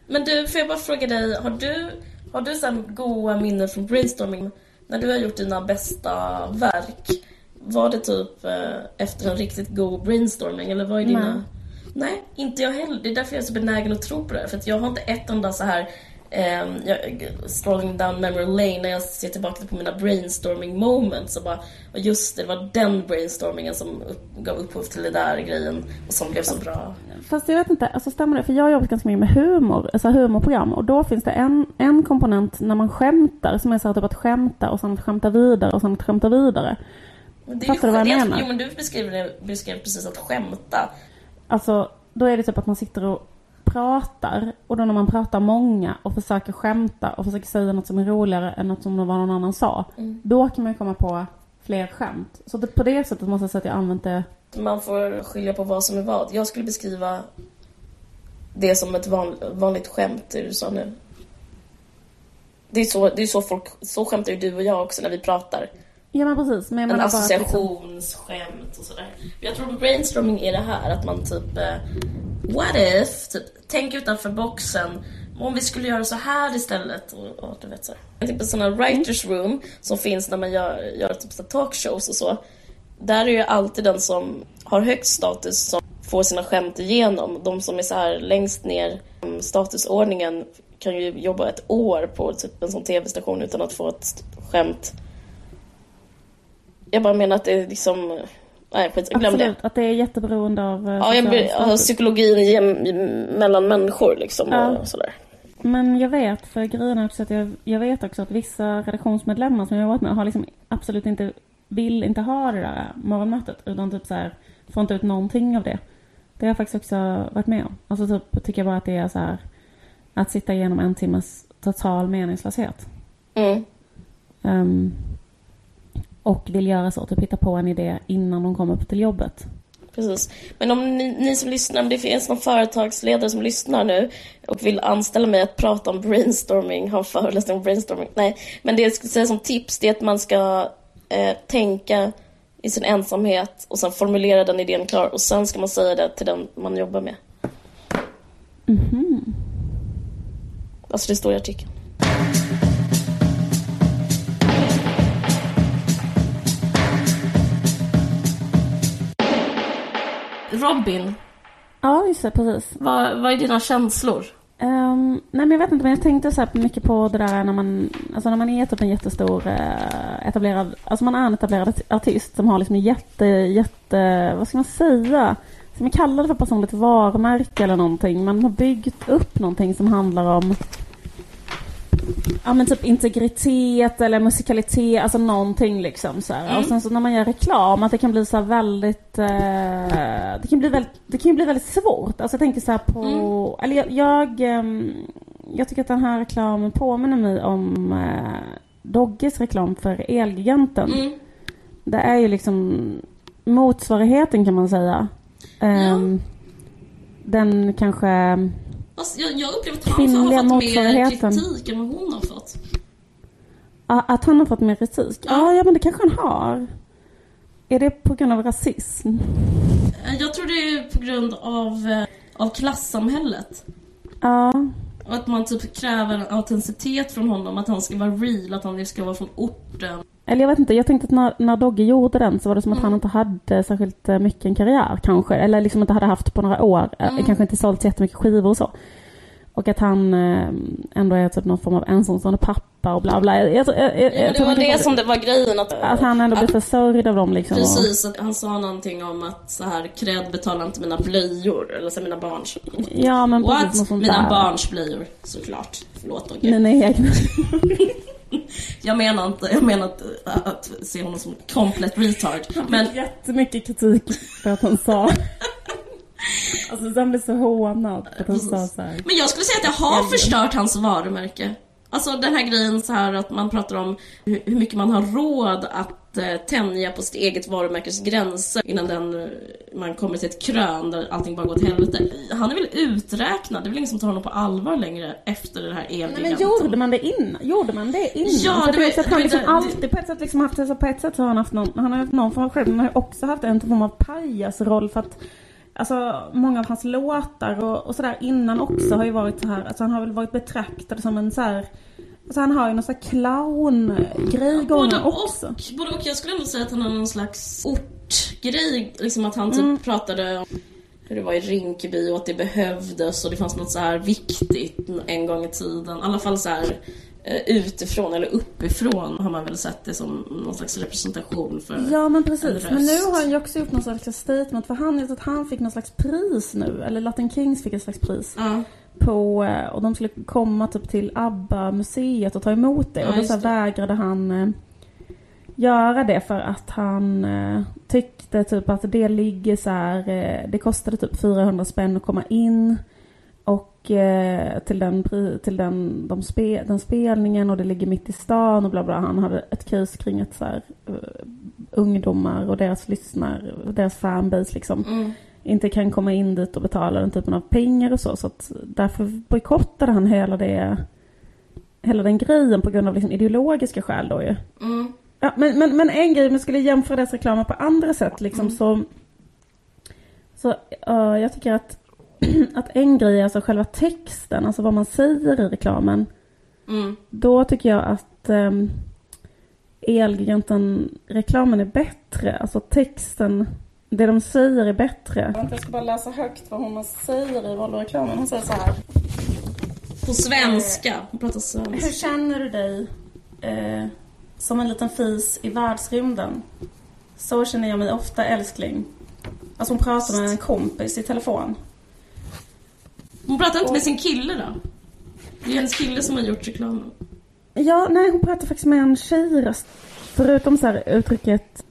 C: Men du, får jag bara fråga dig, har du, har du så goda minnen från brainstorming? När du har gjort dina bästa verk, var det typ eh, efter en riktigt god brainstorming eller vad är dina...
B: Nej.
C: Nej, inte jag heller. Det är därför jag är så benägen att tro på det här. För jag har inte ett enda så här ehm, jag, strolling down memory lane när jag ser tillbaka på mina brainstorming moments och bara och just det, det var den brainstormingen som upp, gav upphov till den där grejen och som blev så bra.
B: Fast jag vet inte, alltså stämmer det? För jag har jobbat ganska mycket med humor, alltså humorprogram och då finns det en, en komponent när man skämtar som är så här typ att skämta och sen skämta vidare och sen skämta vidare.
C: Men det är ju
B: Fattar du vad jag menar?
C: Jo men du beskrev, beskrev precis att skämta.
B: Alltså, då är det typ att man sitter och pratar och då när man pratar många och försöker skämta och försöker säga något som är roligare än något som någon annan sa.
C: Mm.
B: Då kan man komma på fler skämt. Så det, på det sättet måste jag säga att jag använt det.
C: Man får skilja på vad som är vad. Jag skulle beskriva det som ett van, vanligt skämt, det du sa nu. Det är så, det är så folk, så skämtar ju du och jag också när vi pratar.
B: Ja men precis. Men jag
C: En
B: liksom,
C: associationsskämt och sådär. Jag tror brainstorming är det här att man typ eh, What if? Typ, tänk utanför boxen. Om vi skulle göra så här istället. Och, och du vet så. Typ en sån här writers room som finns när man gör, gör typ så talkshows och så. Där är ju alltid den som har högst status som får sina skämt igenom. De som är så här längst ner statusordningen kan ju jobba ett år på typ en sån tv-station utan att få ett skämt jag bara menar att det är liksom... Nej, skit, glöm det.
B: Absolut, att det är jätteberoende av eh,
C: Ja, jag,
B: status.
C: psykologin mellan människor liksom
B: Ja.
C: och sådär.
B: Men jag vet, för grejen är också att jag, jag vet också att vissa redaktionsmedlemmar som jag har varit med har liksom absolut inte, vill inte ha det där morgonmötet utan typ så här, får inte ut någonting av det. Det har jag faktiskt också varit med om. Alltså typ tycker jag bara att det är så här, att sitta igenom en timmes total meningslöshet.
C: Mm.
B: Ehm, och vill göra så, typ hitta på en idé innan de kommer upp till jobbet.
C: Precis. Men om ni, ni som lyssnar, om det finns någon företagsledare som lyssnar nu och vill anställa mig att prata om brainstorming, ha en föreläsning om brainstorming. Nej, men det jag skulle säga som tips det är att man ska eh, tänka i sin ensamhet och sen formulera den idén klar och sen ska man säga det till den man jobbar med.
B: Mhm.
C: Alltså det står i artikeln. Robin,
B: Ja, just det, precis.
C: vad, vad är dina känslor?
B: Ehm, nej men jag vet inte, men jag tänkte så här mycket på det där när man, alltså när man är typ en jättestor eh, etablerad, alltså man är en etablerad artist som har liksom jätte, jätte, vad ska man säga? Ska man kalla det för personligt varumärke eller någonting? Man har byggt upp någonting som handlar om Ja men typ integritet eller musikalitet, alltså någonting liksom så.
C: Mm.
B: Och sen så när man gör reklam, att det kan bli så väldigt, eh, det kan bli väldigt, det kan ju bli väldigt svårt. Alltså jag tänker så här på, eller jag, jag, ehm, jag tycker att den här reklamen påminner mig om eh, Dogges reklam för Elgiganten.
C: Mm.
B: Det är ju liksom motsvarigheten kan man säga. Ehm, Den kanske
C: Alltså, jag, jag upplever att han har fått mer kritik än vad hon har fått.
B: Att han har fått mer kritik?
C: Ja.
B: Ja, ja men det kanske han har. Är det på grund av rasism?
C: Eh, Jag tror det är på grund av, eh, av klassamhället.
B: Ja.
C: Och att man typ kräver en autenticitet från honom, att han ska vara real, att han ska vara från orten.
B: Eller jag vet inte, jag tänkte att när, när Dogge gjorde den så var det som att
C: Mm.
B: han inte hade särskilt eh, mycket en karriär kanske. Eller liksom inte hade haft på några år. eh,
C: Mm.
B: Kanske inte sålt så jättemycket skivor och så. Och att han eh, ändå är typ någon form av ensamstående pappa och bla bla. Jag, jag, jag,
C: Ja, det var det som det var grejen. Att,
B: Att han ändå blir försörjd av dem liksom.
C: Precis, att han sa någonting om att så här, cred betalar inte mina blöjor, eller så mina barns.
B: Ja men precis,
C: What? Mina
B: där.
C: barns blöjor, såklart. Förlåt Dogge.
B: Mina egna.
C: Jag menar inte, jag menar inte att se honom som komplett retard. Men
B: Jättemycket kritik för att han sa. Alltså sen blev så hånad för att han sa så här.
C: Men jag skulle säga att jag har förstört hans varumärke. Alltså den här grejen så här att man pratar om hur mycket man har råd att eh, tänja på sitt eget varumärkes gränser innan den, eh, man kommer till ett krön där allting bara går till helvete. Han är väl uträknad, det är väl ingen som tar honom på allvar längre efter det här
B: Nej, men
C: elgiganten.
B: gjorde man det innan? Gjorde man det innan?
C: Ja,
B: För
C: det
B: det
C: var-
B: är så att
C: det
B: han liksom
C: det-
B: alltid på ett sätt liksom haft, alltså på ett sätt har han haft någon, han har haft någon form av själv, men han har också haft en form av pajasroll för att Alltså många av hans låtar och, och sådär innan också har ju varit så här, alltså han har väl varit betraktad som en så här Alltså han har ju någon sån clowngrej
C: Både
B: gående
C: och,
B: också.
C: både och. Jag skulle ändå säga att han har någon slags ortgrej. Liksom att han typ
B: Mm.
C: pratade om hur det var i Rinkeby och att det behövdes och det fanns något så här viktigt en gång i tiden. I alla fall så här eh, utifrån eller uppifrån har man väl sett det som någon slags representation för...
B: Ja men
C: en
B: precis. Men nu har han ju också gjort någon slags statement för han vet att han fick någon slags pris nu. Eller Latin Kings fick ett slags pris.
C: Ja,
B: På, eh, och de skulle komma typ till ABBA-museet och ta emot det.
C: Ja,
B: och då så vägrade han eh, göra det för att han eh, tyckte typ att det ligger så här, eh, det kostade typ 400 spänn att komma in. Och eh, till, den, till den, de spe, den spelningen och det ligger mitt i stan och bla bla. Han hade ett case kring att så här, ungdomar och deras lyssnar, deras fanbase liksom
C: mm.
B: Inte kan komma in dit och betala den typen av pengar och så. Så att därför bojkottade han hela det hela den grejen på grund av liksom ideologiska skäl då ju.
C: Mm.
B: Ja, men, men, men en grej, om jag skulle jämföra deras reklamer på andra sätt liksom så så eh, jag tycker att att en grej är alltså själva texten, alltså vad man säger i reklamen.
C: Mm.
B: Då tycker jag att um, Elgiganten-reklamen är bättre. Alltså texten, det de säger är bättre. Jag ska bara läsa högt vad hon säger i Volvo-reklamen. Hon säger så här.
C: På svenska. Hon pratar
B: Hur
C: svenska.
B: känner du dig eh, som en liten fis i världsrymden? Så känner jag mig ofta älskling. Alltså hon pratar med en kompis i telefon.
C: Hon pratar inte med sin kille då? Det är hennes kille som har gjort reklamen.
B: Ja, nej hon pratar faktiskt med en tjejröst. Förutom så här uttrycket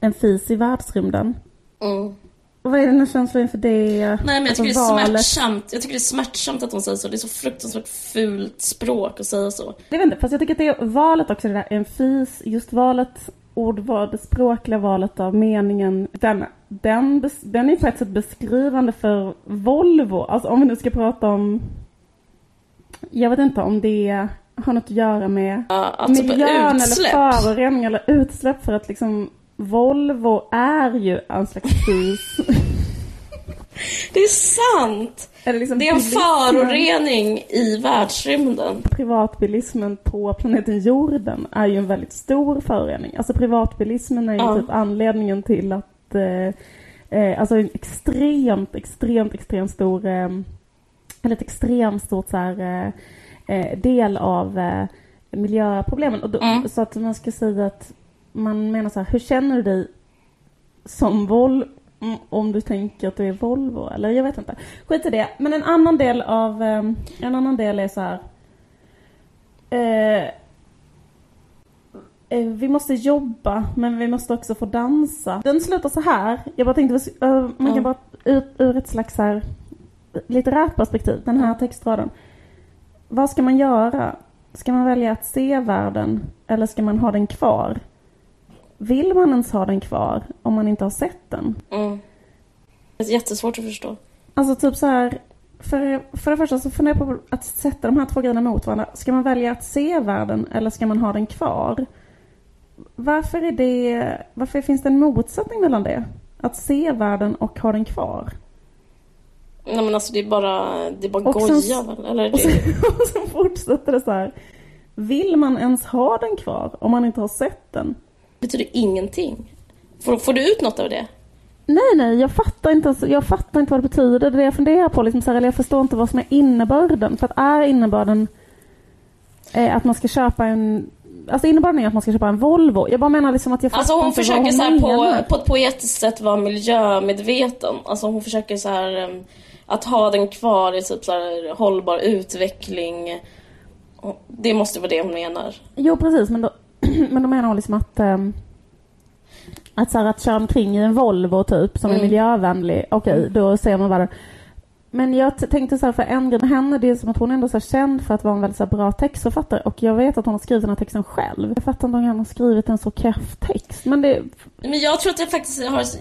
B: en fis i världsrymden.
C: Mm.
B: Vad är dina känslor inför det?
C: Nej men jag tycker
B: Alltså,
C: det är smärtsamt. Jag tycker det är smärtsamt att hon säger så. Det är så fruktansvärt fult språk att säga så.
B: Jag vet inte, fast jag tycker att det är valet också, det där en fis, just valet ordval, det språkliga valet av meningen, den, den, den är på ett sätt beskrivande för Volvo. Alltså om vi nu ska prata om, jag vet inte om det har något att göra med
C: Ja, alltså
B: miljön eller förorening eller utsläpp för att liksom Volvo är ju en slags fys.
C: Det är sant!
B: eller liksom
C: Det är en förorening i världsrymden.
B: Privatbilismen på planeten jorden är ju en väldigt stor förorening. Alltså privatbilismen är ju
C: Ja.
B: typ anledningen till att eh, eh, alltså en extremt, extremt, extremt stor eh, eller ett extremt stort så här, eh, eh, del av eh, miljöproblemen. Och då,
C: Mm.
B: Så att man ska säga att man menar så här, hur känner du dig som Volvo om du tänker att du är Volvo? Eller jag vet inte. Skit i det. Men en annan del av, eh, en annan del är så här. Eh, eh, vi måste jobba, men vi måste också få dansa. Den slutar så här. Jag bara tänkte, eh, man kan
C: Ja.
B: bara ur, ur ett slags så här litterärt perspektiv, den här textraden. Vad ska man göra? Ska man välja att se världen eller ska man ha den kvar? Vill man ens ha den kvar om man inte har sett den?
C: Mm. Det är jättesvårt att förstå.
B: Alltså typ så här. För, för det första så funderar jag på att sätta de här två grejerna mot varandra. Ska man välja att se världen eller ska man ha den kvar? Varför är det, varför finns det en motsättning mellan det? Att se världen och ha den kvar?
C: Nej men alltså det är bara, det är bara
B: Och sen-
C: goja väl? Eller
B: Och sen, och sen fortsätter det så här. Vill man ens ha den kvar om man inte har sett den?
C: Betyder ingenting. Får, får du ut något av det?
B: Nej, nej, jag fattar inte, jag fattar inte vad det betyder. Det är det jag funderar på. Liksom så här, eller jag förstår inte vad som är innebörden. För att är innebörden eh, att man ska köpa en... Alltså innebörden är att man ska köpa en Volvo. Jag bara menar liksom att jag fattar
C: Alltså hon
B: inte
C: försöker
B: vad
C: så
B: hon
C: här på, på ett poetiskt sätt vara miljömedveten. Alltså hon försöker så här em, att ha den kvar i typ så här hållbar utveckling. Det måste vara det hon menar.
B: Jo, precis. Men då, men då menar liksom att... ehm, att, så här, att köra omkring i en Volvo typ, som är
C: Mm.
B: miljövänlig. Okej, då ser man bara... Men jag tänkte så här, för en grej med henne, det är som att hon ändå är känd för att vara en väldigt bra textförfattare. Och jag vet att hon har skrivit den här texten själv. Jag fattar inte om hon har skrivit en så keff text. Men det...
C: Men jag tror att det faktiskt har att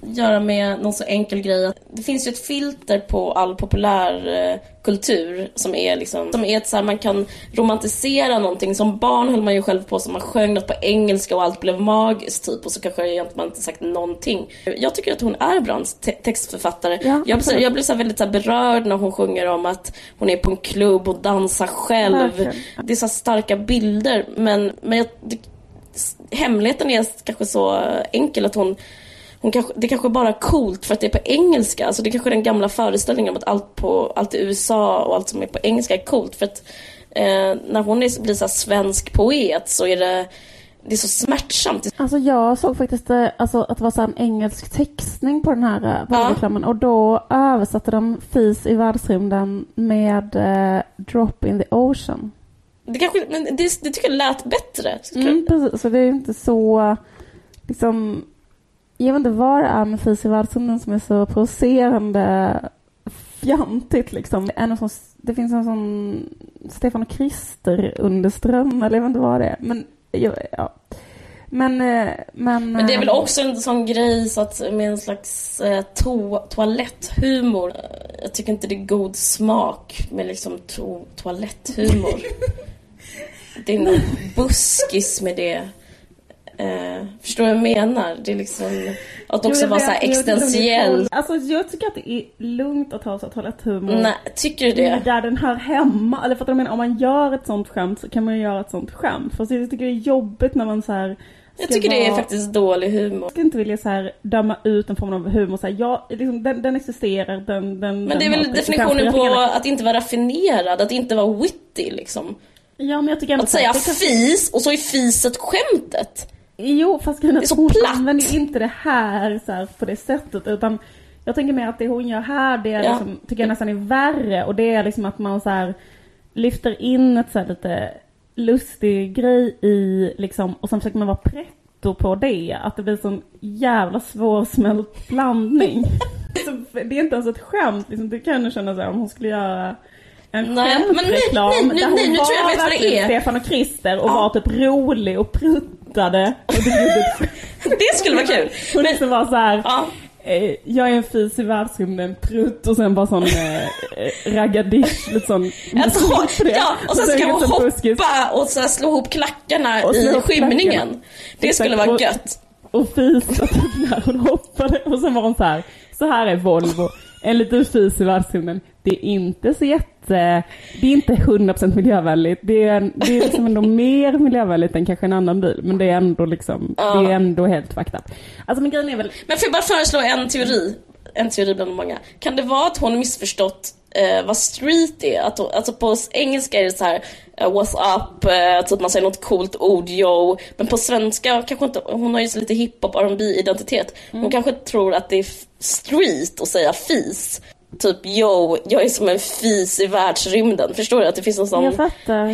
C: göra med någon så enkel grej. att Det finns ju ett filter på all populär eh, kultur som är liksom, som är ett så här, man kan romantisera någonting. Som barn höll man ju själv på som man sjöng något på engelska och allt blev magiskt typ och så kanske egentligen man inte sagt någonting. Jag tycker att hon är bra te- textförfattare.
B: Ja,
C: jag blir, jag blir så väldigt så berörd när hon sjunger om att hon är på en klubb och dansar själv.
B: Verkligen.
C: Det är så starka bilder men, men jag, det, hemligheten är kanske så enkel att hon, hon kanske, det kanske bara är coolt för att det är på engelska. Alltså det kanske är den gamla föreställningen om att allt, på, allt i USA och allt som är på engelska är coolt. För att eh, när hon är, blir så svensk poet så är det, det är så smärtsamt.
B: Alltså jag såg faktiskt eh, alltså, att det var så en engelsk textning på den här uh, Volvo-reklamen. Och då översatte de Fis i världsrymden med eh, Drop in the ocean.
C: Det, kanske, men det, det tycker jag lät bättre.
B: Mm, precis. Så det är inte så, liksom, jag vet inte vad det är med Fis i världsrymden som är så provocerande fjantigt liksom. En sån, det finns en sån Stefan och Krister underström, eller jag vet inte vad det är. Men, ja. Men, eh, men...
C: Men det är väl
B: eh,
C: också en sån grej så att med en slags eh, to toaletthumor. Jag tycker inte det är god smak med liksom to toaletthumor. det är någon buskis med det. Eh, förstår vad jag menar? Det är liksom att också vara så här existentiell.
B: Alltså jag tycker att det är lugnt att ha så toaletthumor.
C: Nej, tycker du det?
B: Där den hör hemma. Eller för att jag menar, om man gör ett sånt skämt så kan man ju göra ett sånt skämt. För jag tycker det är jobbigt när man så här
C: Jag tycker det är
B: vara-
C: faktiskt dålig humor.
B: Jag skulle inte vilja så här döma ut en form av humor. Så här, ja, liksom, den, den existerar, den, den
C: Men det är väl definitionen på att inte vara raffinerad, att inte vara witty liksom.
B: Ja, men jag tycker
C: Att säga fis och så är fiset skämtet.
B: Jo, fast grejen är att hon
C: platt.
B: använder inte det här, så här på det sättet. Utan jag tänker mer att det hon gör här, det är
C: Ja.
B: liksom, tycker jag nästan är värre. Och det är liksom att man så här lyfter in ett så här lite lustig grej i liksom, och sen försöker man vara pretto på det. Att det blir sån jävla svårsmält blandning. det är inte ens ett skämt, liksom, det kan du känna så här, om hon skulle göra en
C: Nej, men nej,
B: skämtreklam
C: nej, nej,
B: där hon
C: nej, nu
B: var
C: tror jag vet vad det
B: verkligen
C: är.
B: Stefan och Krister och
C: Ja.
B: var typ rolig och pruttade.
C: det skulle vara kul.
B: Och liksom vara så här,
C: Ja,
B: eh, jag är en fis i världsrymden, prutt och sen bara sån eh, eh, raggadish, lite sån
C: alltså,
B: på det.
C: ja, och sen ska hon
B: sån buskis.
C: hoppa och så slå ihop klackarna
B: Och slå
C: i
B: ihop
C: skymningen.
B: klackarna.
C: Det
B: Exakt,
C: skulle vara
B: och-
C: gött.
B: och fisa typ när hon hoppade. Och sen var hon så här, så här är Volvo, en liten fis i världsrymden. Det är inte så jätte, det är inte 100% miljövänligt. Det är, det är liksom ändå mer miljövänligt än kanske en annan bil. Men det är ändå liksom,
C: Ja.
B: det är ändå helt up. Alltså men grejen är väl,
C: Men får jag bara föreslå en teori? En teori bland många. Kan det vara att hon missförstått eh, vad street är? Att alltså på engelska är det så här eh, what's up, eh, typ man säger något coolt ord, yo. Men på svenska kanske inte, hon har ju så lite hiphop R&B identitet. Hon
B: Mm.
C: kanske tror att det är street att säga fis. Typ yo, jag är som en fis i världsrymden. Förstår du? Att det finns en sån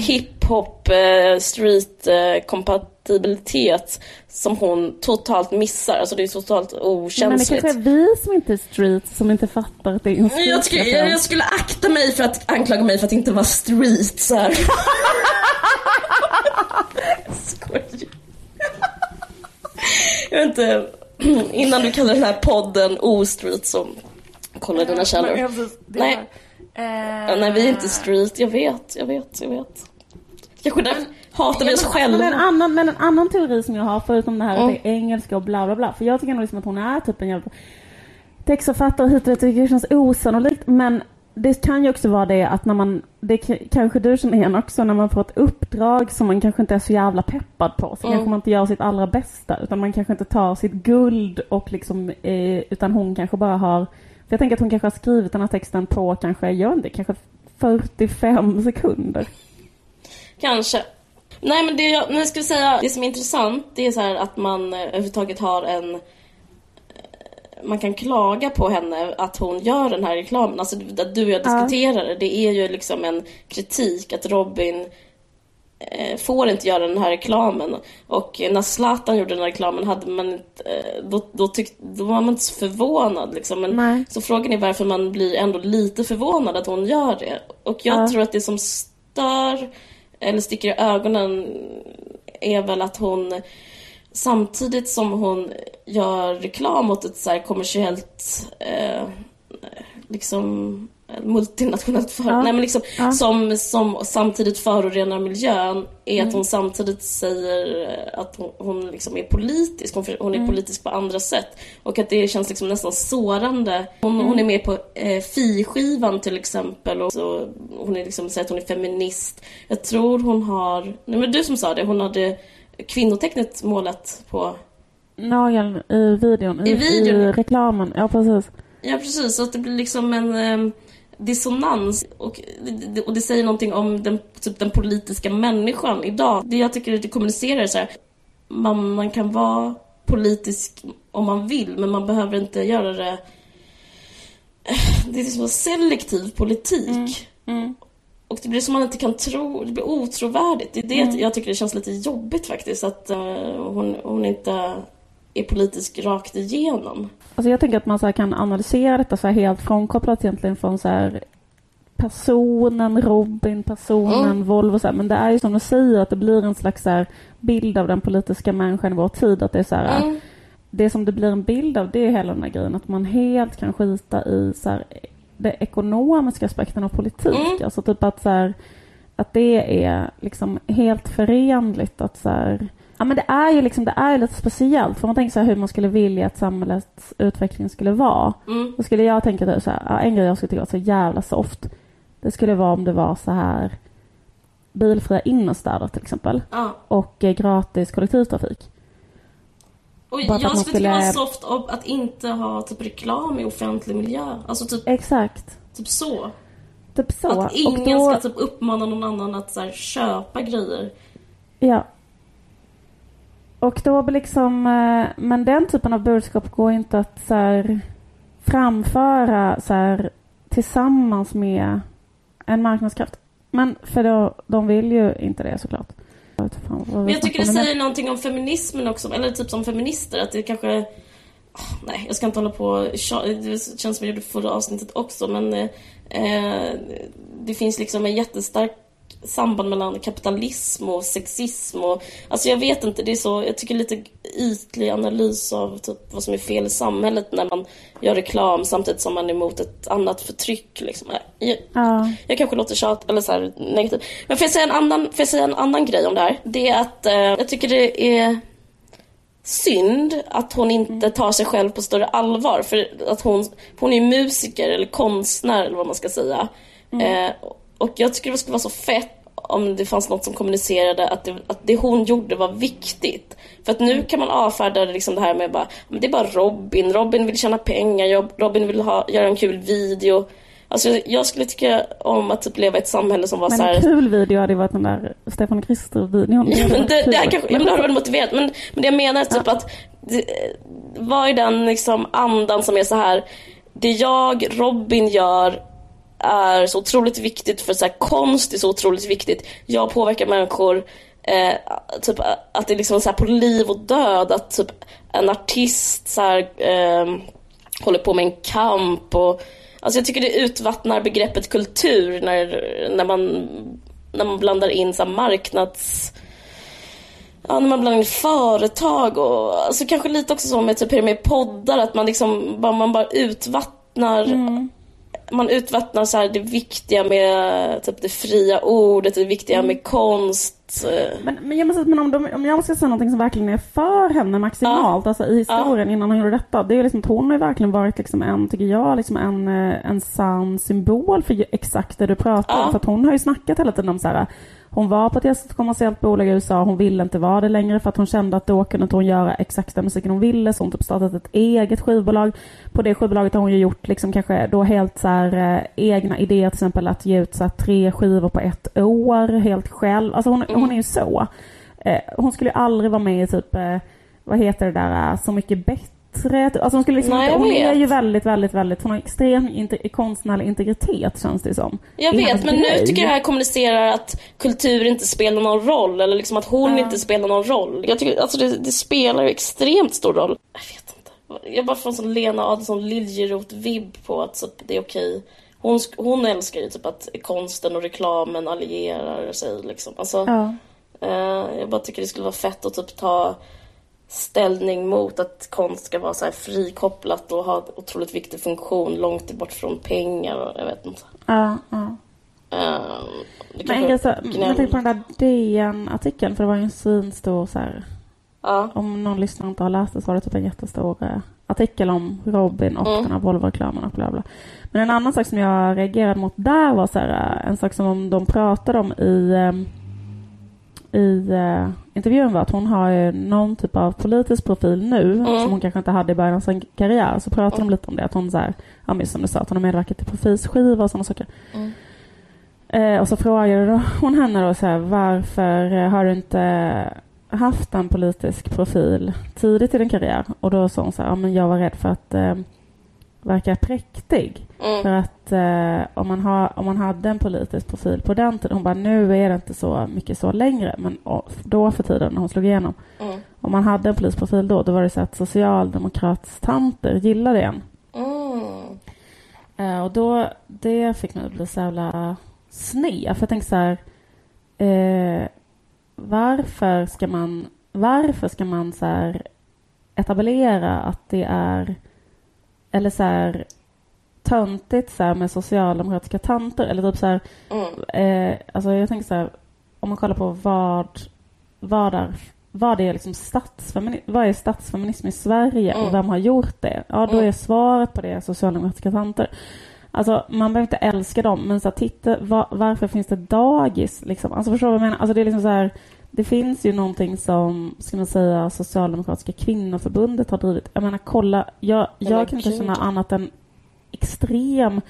C: hiphop, eh, street eh, kompatibilitet som hon totalt missar. Alltså det är totalt
B: Men det
C: okänsligt.
B: kanske är vi som inte är street, som inte fattar att det är en street.
C: jag, skulle, jag, jag skulle akta mig för att anklaga mig för att inte vara street så här. Skojar. Jag vet inte, innan du kallar den här podden o-street så kolla dina källor. Nej. Ja, nej, vi är inte street. Jag vet, jag vet, jag vet. Kanske därför hatar vi oss
B: Men en,
C: själva.
B: annan, men en annan teori som jag har, förutom det här
C: Mm.
B: att det är engelska och bla bla bla. För jag tycker nog liksom att hon är typ en jävla textförfattare hit och dit. Det känns osannolikt. Men det kan ju också vara det att när man, det kanske du känner igen också, när man får ett uppdrag som man kanske inte är så jävla peppad på. Så
C: Mm.
B: kanske man inte gör sitt allra bästa. Utan man kanske inte tar sitt guld och liksom, eh, utan hon kanske bara har, jag tänker att hon kanske har skrivit den här texten på kanske, jag inte, kanske 45 sekunder.
C: Kanske. Nej men det jag, jag skulle säga, det som är intressant det är så här att man eh, överhuvudtaget har en eh, man kan klaga på henne att hon gör den här reklamen. Alltså att du och jag
B: Ja.
C: diskuterar det. Det är ju liksom en kritik att Robin får inte göra den här reklamen. Och när Zlatan gjorde den här reklamen hade man inte, eh, då, då, tyck, då var man inte så förvånad. Liksom. Men,
B: Nej.
C: Så frågan är varför man blir ändå lite förvånad att hon gör det. Och jag
B: Ja.
C: tror att det som stör eller sticker i ögonen är väl att hon samtidigt som hon gör reklam åt ett så här kommersiellt eh, liksom multinationellt företag,
B: Ja.
C: nej men liksom
B: Ja.
C: som, som samtidigt förorenar miljön är att hon samtidigt säger eh, att hon, hon liksom är politisk, hon, hon är politisk på andra sätt och att det känns liksom nästan sårande. Hon, hon är med på eh, Fi-skivan till exempel och så, hon är liksom, säger att hon är feminist. Jag tror hon har, nej men du som sa det, hon hade kvinnotecknet målat på
B: Nageln i videon, i,
C: I videon.
B: i reklamen. Ja, precis.
C: Ja precis, så att det blir liksom en eh, dissonans och, och det säger någonting om den, typ den politiska människan idag. Det jag tycker att det kommunicerar är så här, man, man kan vara politisk om man vill men man behöver inte göra det det är liksom selektiv politik. Och det blir som man inte kan tro, det blir otrovärdigt. Det är det jag tycker det känns lite jobbigt faktiskt att eh, hon, hon inte är politisk rakt igenom.
B: Alltså jag tänker att man så kan analysera detta så helt frånkopplat egentligen från så personen Robin, personen
C: Mm.
B: Volvo så här. Men det är ju som du säger att det blir en slags så bild av den politiska människan i vår tid. Att det är så här,
C: Mm.
B: det som det blir en bild av det är hela den här grejen att man helt kan skita i så här, det ekonomiska aspekten av politik.
C: Mm.
B: Alltså typ att så här, att det är liksom helt förenligt att så här, ja men det är ju liksom, det är lite speciellt för man tänker så hur man skulle vilja att samhällets utveckling skulle vara.
C: Mm.
B: Då skulle jag tänka typ så här, en grej jag skulle tycka var så jävla soft. Det skulle vara om det var så här bilfria innerstäder till exempel
C: Ja.
B: och eh, gratis kollektivtrafik.
C: Och jag skulle tycka det var soft att inte ha typ reklam i offentlig miljö. Alltså typ,
B: Exakt.
C: typ så.
B: Typ så.
C: Att ingen
B: då,
C: ska typ uppmana någon annan att så här, köpa grejer.
B: Ja. Och då liksom, eh, men den typen av budskap går inte att så här, framföra så här, tillsammans med en marknadskraft. Men för då, de vill ju inte det såklart. Jag fan
C: Men jag tycker det säger någonting om feminismen också, eller typ som feminister, att det kanske... Ah, Nej, jag ska inte hålla på Det känns som jag gjorde förra avsnittet också, men eh, eh, det finns liksom en jättestark samband mellan kapitalism och sexism och alltså jag vet inte, det är så, jag tycker lite ytlig analys av typ vad som är fel i samhället när man gör reklam samtidigt som man är emot ett annat förtryck liksom. Jag,
B: Ja.
C: jag kanske låter tjat eller så här negativ. Men får jag säga en annan, får jag säga en annan grej om det här? Det är att eh, jag tycker det är synd att hon inte tar sig själv på större allvar. För att hon, hon är musiker eller konstnär eller vad man ska säga. Eh, och jag tycker det skulle vara så fett om det fanns något som kommunicerade att det, att det hon gjorde var viktigt. För att nu kan man avfärda det, liksom det här med bara, det är bara Robin, Robin vill tjäna pengar, Robin vill ha, göra en kul video. Alltså jag skulle tycka om att typ leva i ett samhälle som var
B: Men
C: så
B: en
C: här...
B: kul video hade ju varit den där Stefan Krister-videon.
C: Ja, men det, det, här
B: kul.
C: kanske, ja, men det har varit motiverat. Men, men det jag menar är typ att det, vad är den liksom andan som är så här. Det jag, Robin, gör är så otroligt viktigt för så här, konst är så otroligt viktigt. Jag påverkar människor. Eh, typ att det är liksom så här på liv och död. Att typ en artist så här, eh, håller på med en kamp. Och, alltså jag tycker det utvattnar begreppet kultur när, när, man, när man blandar in så här marknads ja, när man blandar in företag och alltså kanske lite också så med typ med poddar att man liksom bara, man bara utvattnar mm man utvattnar så här det viktiga med typ det fria ordet, det viktiga med konst. eh,
B: Men, men, jag måste, men om, de, om jag ska säga någonting som verkligen är för henne maximalt, alltså i historien innan hon gjorde detta, det är liksom att hon har verkligen varit liksom en, tycker jag, liksom en, eh, en sann symbol för exakt det du pratar om.
C: Ja.
B: För att hon har ju snackat hela tiden om så här, hon var på ett kommersiellt bolag i USA, hon ville inte vara det längre för att hon kände att då kunde inte hon göra exakt den musiken hon ville, så hon typ startat ett eget skivbolag. På det skivbolaget har hon ju gjort liksom kanske då helt så här, eh, egna idéer, till exempel att ge ut så här, tre skivor på ett år helt själv. Alltså hon, hon är ju så. Eh, hon skulle ju aldrig vara med i typ, eh, vad heter det där, eh, Så mycket bättre. Alltså hon skulle liksom
C: Nej,
B: inte, hon är ju väldigt, väldigt, väldigt, hon har extrem inte, konstnärlig integritet känns det som.
C: Jag vet, men nu
B: grej.
C: tycker jag det här kommunicerar att kultur inte spelar någon roll eller liksom att hon inte spelar någon roll. Jag tycker, alltså det, det spelar ju extremt stor roll. Jag vet inte. Jag bara får en sån Lena Adelsohn Liljeroth-vibb på att typ, det är okej. Hon, hon älskar ju typ att konsten och reklamen allierar sig liksom. Alltså,
B: Ja.
C: Eh, jag bara tycker det skulle vara fett att typ ta ställning mot att konst ska vara så här frikopplat och ha otroligt viktig funktion långt bort från pengar och jag vet inte.
B: Ja, ja.
C: Det
B: Men grej så, jag tänkte på den där DN-artikeln, för det var ju en svinstor så här,
C: Ja.
B: om någon lyssnare inte har läst det så var det typ en jättestor eh, artikel om Robin och
C: Mm.
B: den här Volvo-reklamen och bla bla. Men en annan sak som jag reagerade mot där var så här, eh, en sak som de pratade om i eh, i eh, intervjun var att hon har någon typ av politisk profil nu
C: Mm.
B: som hon kanske inte hade i början av sin karriär. Så pratade de lite om det, att hon så här, ja men som du sa, att hon har medverkat till profilskiva och sådana saker.
C: Mm.
B: Eh, och så frågade hon henne då så här, varför har du inte haft en politisk profil tidigt i din karriär? Och då sa hon så här, ja men jag var rädd för att eh, verka präktig.
C: Mm.
B: För att eh, om, man har, om man hade en politisk profil på den tiden, hon bara nu är det inte så mycket så längre, men då för tiden när hon slog igenom,
C: Mm.
B: om man hade en politisk profil då, då var det så att socialdemokratstanter gillade en.
C: Mm.
B: Eh, och då, det fick mig att bli så jävla sned. För jag tänkte så här, eh, varför ska man, varför ska man så här etablera att det är, eller så här töntigt så här med socialdemokratiska tanter eller typ så här,
C: Mm.
B: eh, alltså jag tänker så här, om man kollar på vad, vad är, vad är liksom statsfeminism, vad är statsfeminism i Sverige
C: Mm.
B: och vem har gjort det? Ja, då
C: Mm.
B: är svaret på det socialdemokratiska tanter. Alltså man behöver inte älska dem, men så här, titta, va, varför finns det dagis liksom? Alltså förstår du vad jag menar? Alltså det är liksom så här, det finns ju någonting som, ska man säga, Socialdemokratiska kvinnoförbundet har drivit. Jag menar kolla, jag, jag kan inte känna annat än extrem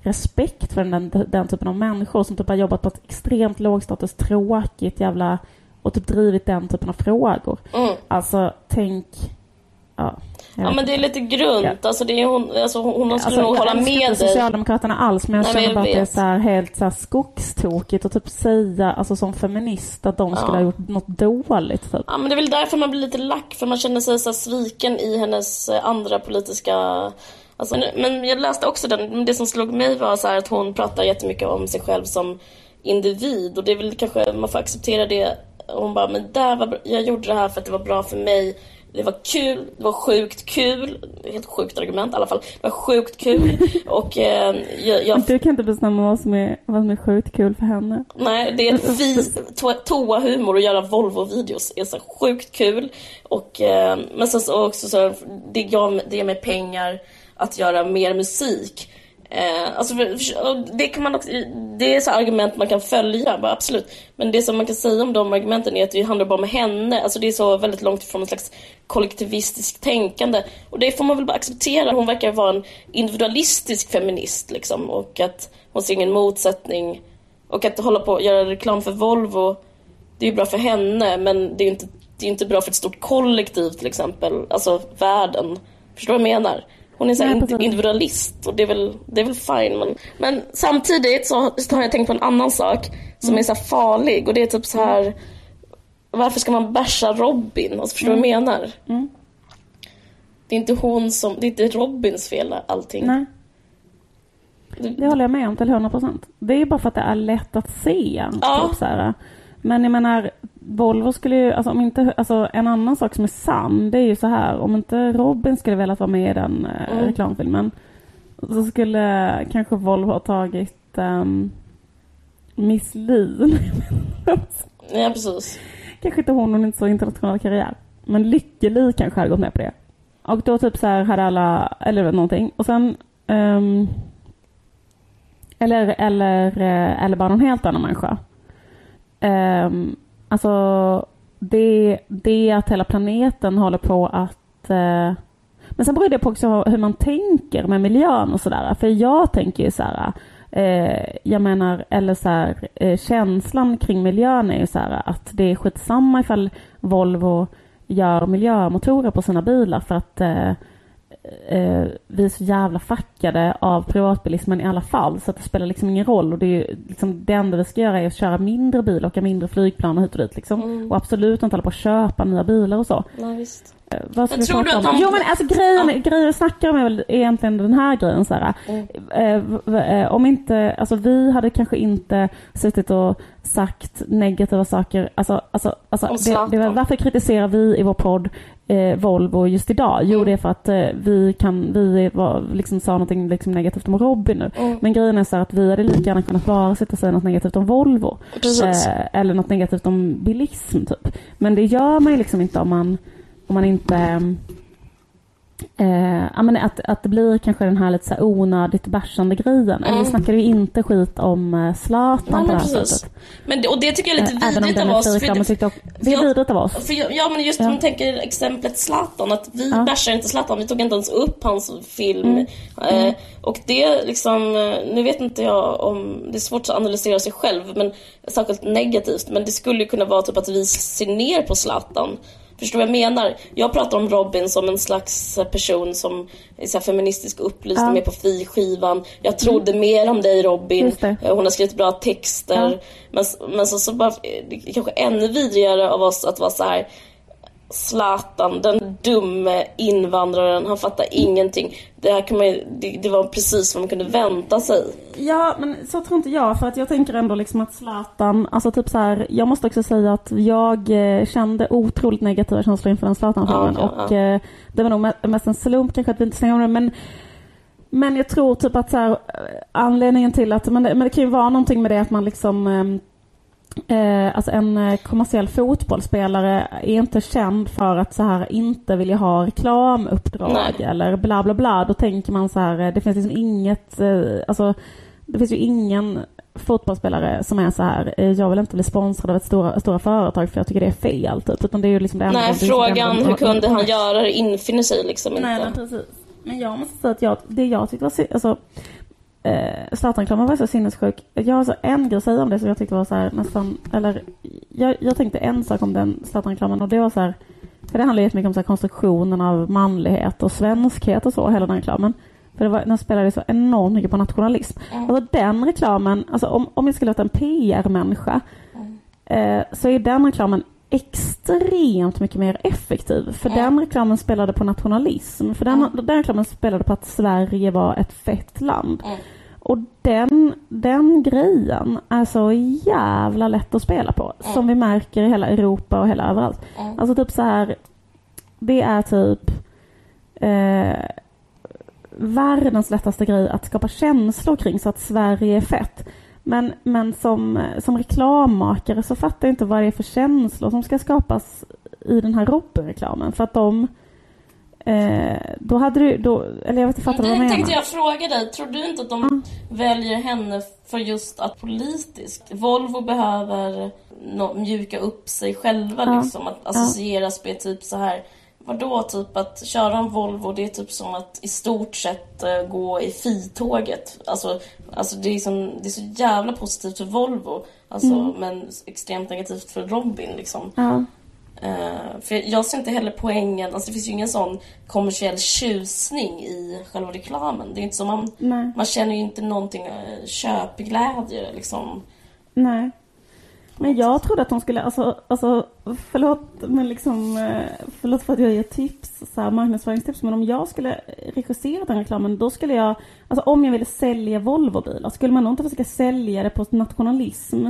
B: respekt för den, den typen av människor som typ har jobbat på ett extremt lågstatus, tråkigt jävla och typ drivit den typen av frågor.
C: Mm.
B: Alltså, tänk... Ja,
C: Ja men det är lite grunt. Alltså, det är hon, alltså, hon, skulle
B: Alltså,
C: nog
B: jag
C: hålla med dig.
B: Socialdemokraterna alls, men jag
C: Nej,
B: känner
C: jag
B: bara att det är så här helt så här skogstokigt att typ säga, alltså som feminist, att de skulle
C: Ja.
B: ha gjort något dåligt. Typ.
C: Ja men det är väl därför man blir lite lack, för man känner sig så här sviken i hennes eh, andra politiska... Alltså, men, men jag läste också den, det som slog mig var så att hon pratar jättemycket om sig själv som individ och det är väl kanske, man får acceptera det. Hon bara, men där var, jag gjorde det här för att det var bra för mig. Det var kul, det var sjukt kul. Helt sjukt argument i alla fall. Det var sjukt kul. Och eh, jag, jag...
B: Du kan inte bestämma vad som är, vad som är sjukt kul för henne.
C: Nej, det är fi, to, toa-humor att göra Volvo-videos. är så sjukt kul. Och, eh, men sen så också så, det, jag, det ger mig pengar att göra mer musik. Eh, alltså för, det, kan man också, det är så argument man kan följa, bara, absolut. Men det som man kan säga om de argumenten är att det handlar bara om henne. Alltså det är så väldigt långt ifrån en slags kollektivistiskt tänkande. Och det får man väl bara acceptera. Hon verkar vara en individualistisk feminist liksom. Och att hon ser ingen motsättning. Och att hålla på och göra reklam för Volvo, det är ju bra för henne men det är ju inte, det är inte bra för ett stort kollektiv till exempel. Alltså världen. Förstår du vad jag menar? Hon är så Nej, individualist och det är väl, det är väl fine. Men, men samtidigt så, så har jag tänkt på en annan sak som mm. är så farlig och det är typ så här varför ska man bärsa Robin? Alltså, förstår du mm. vad jag menar? Mm. Det är inte hon som, det är inte Robins fel allting.
B: Nej. Det, håller jag med om till 100 procent. Det är ju bara för att det är lätt att se. Ja. Typ så här. Men jag menar, Volvo skulle ju, alltså om inte, alltså en annan sak som är sann, det är ju så här, om inte Robin skulle velat vara med i den eh, mm. reklamfilmen, så skulle kanske Volvo ha tagit um, Miss Li.
C: ja, precis.
B: Kanske inte hon, hon inte så internationell karriär. Men Lykke-Li kanske hade gått med på det. Och då typ så här hade alla, eller någonting. Och sen um, eller, eller, eh, eller bara någon helt annan människa. Um, Alltså, det, det att hela planeten håller på att... Uh, men sen beror det på också hur man tänker med miljön och sådär. För jag tänker ju så här, Uh, eh, jag menar, eller så här, uh, känslan kring miljön är ju så här att det är skitsamma ifall Volvo gör miljömotorer på sina bilar för att eh, vi är så jävla fackade av privatbilismen i alla fall så att det spelar liksom ingen roll och det är ju liksom det enda vi ska göra är att köra mindre bil, åka mindre flygplan och hit och dit liksom. Mm. Och absolut inte hålla på att köpa nya bilar och så.
C: Ja,
B: Eh, ska tror du att de... Jo men alltså grejen, ja. grejen vi snackar om är väl egentligen den här grejen så här. Mm. Eh, eh, om inte, alltså vi hade kanske inte suttit och sagt negativa saker, alltså, alltså, alltså det, det var, varför kritiserar vi i vår podd eh, Volvo just idag? Jo, mm. det är för att eh, vi kan, vi var, liksom sa någonting liksom negativt om Robin nu. Mm. Men grejen är så att vi hade lika gärna kunnat bara sitta och säga något negativt om Volvo. Eh, eller något negativt om bilism typ. Men det gör man ju liksom inte om man, om man inte Eh, ja, men att, att det blir kanske den här lite så här onödigt bärsande grejen. Mm. Eller vi snackar ju inte skit om eh, Zlatan på det här sättet.
C: Men, och det tycker jag är lite eh, vidrigt av oss.
B: För, det är vidrigt av oss.
C: För, ja men just ja. om man tänker exemplet Zlatan. Att vi ja. bärsar inte Zlatan. Vi tog inte ens upp hans film. Mm. Eh, mm. och det liksom, eh, nu vet inte jag om, det är svårt att analysera sig själv. Men särskilt negativt. Men det skulle ju kunna vara typ att vi ser ner på Zlatan. Förstår vad jag menar? Jag pratar om Robin som en slags person som är så feministisk upplysning ja. med på friskivan. Jag trodde mm. mer om dig Robin. Eh, hon har skrivit bra texter. Ja. Men, men så, så bara, det är kanske ännu vidrigare av oss att vara så här Zlatan, den dumme invandraren, han fattar ingenting. Det, här kan man, det, det, var precis vad man kunde vänta sig.
B: Ja, men så tror inte jag. För att jag tänker ändå liksom att Zlatan, alltså typ så här, jag måste också säga att jag eh, kände otroligt negativa känslor inför den Zlatan-filmen. Ja, ja, och ja. Eh, det var nog mest en slump kanske att vi inte snackade om det. Men, men jag tror typ att så här, anledningen till att, men det, men det kan ju vara någonting med det att man liksom eh, alltså en eh, kommersiell fotbollsspelare är inte känd för att så här inte vilja ha reklamuppdrag Nej. eller bla bla bla. Då tänker man så här, eh, det finns liksom inget, eh, alltså det finns ju ingen fotbollsspelare som är så här, eh, jag vill inte bli sponsrad av ett stora, stora företag för jag tycker det är fel. Typ. Utan det är ju liksom det enda,
C: Nej, frågan hur kunde han göra det infinner sig liksom
B: inte. Nej, men precis. Men jag måste säga att jag, det jag tyckte var, alltså eh, Zlatan-reklamen var så sinnessjuk. Jag har så en grej att säga om det som jag tyckte var så här, nästan, eller jag, jag tänkte en sak om den Zlatan-reklamen och det var så här, för det handlar jättemycket om så här, konstruktionen av manlighet och svenskhet och så, hela den reklamen. För det var, den spelade så enormt mycket på nationalism. Mm. Alltså den reklamen, alltså om, om jag skulle låta en PR-människa mm. eh, så är den reklamen extremt mycket mer effektiv. För mm. den reklamen spelade på nationalism. För den, mm. den reklamen spelade på att Sverige var ett fett land. Mm. Och den, den grejen är så jävla lätt att spela på. Som vi märker i hela Europa och hela överallt. Alltså typ så här. Det är typ eh, världens lättaste grej att skapa känslor kring så att Sverige är fett. Men, men som, som reklammakare så fattar jag inte vad det är för känslor som ska skapas i den här Robin-reklamen. För att de... Eh, då hade du... Då, eller jag vet inte, fattar du vad jag menar?
C: tänkte jag fråga dig. Tror du inte att de väljer henne för just att politiskt? Volvo behöver nå- mjuka upp sig själva
B: Ja.
C: liksom. Att associeras med typ så här. Vadå, typ att köra en Volvo det är typ som att i stort sett eh, gå i Fi-tåget. Alltså, alltså det, är som, det är så jävla positivt för Volvo. Alltså,
B: Mm.
C: Men extremt negativt för Robin liksom.
B: Ja.
C: Eh, för jag ser inte heller poängen, alltså det finns ju ingen sån kommersiell tjusning i själva reklamen. Det är inte som man,
B: Nej.
C: man känner ju inte någonting uh, köpglädje liksom.
B: Nej. Men jag trodde att de skulle, alltså, alltså förlåt men liksom, eh, förlåt för att jag ger tips, så här, marknadsföringstips, men om jag skulle regissera den reklamen, då skulle jag, alltså om jag ville sälja Volvobilar, skulle man nog inte försöka sälja det på nationalism.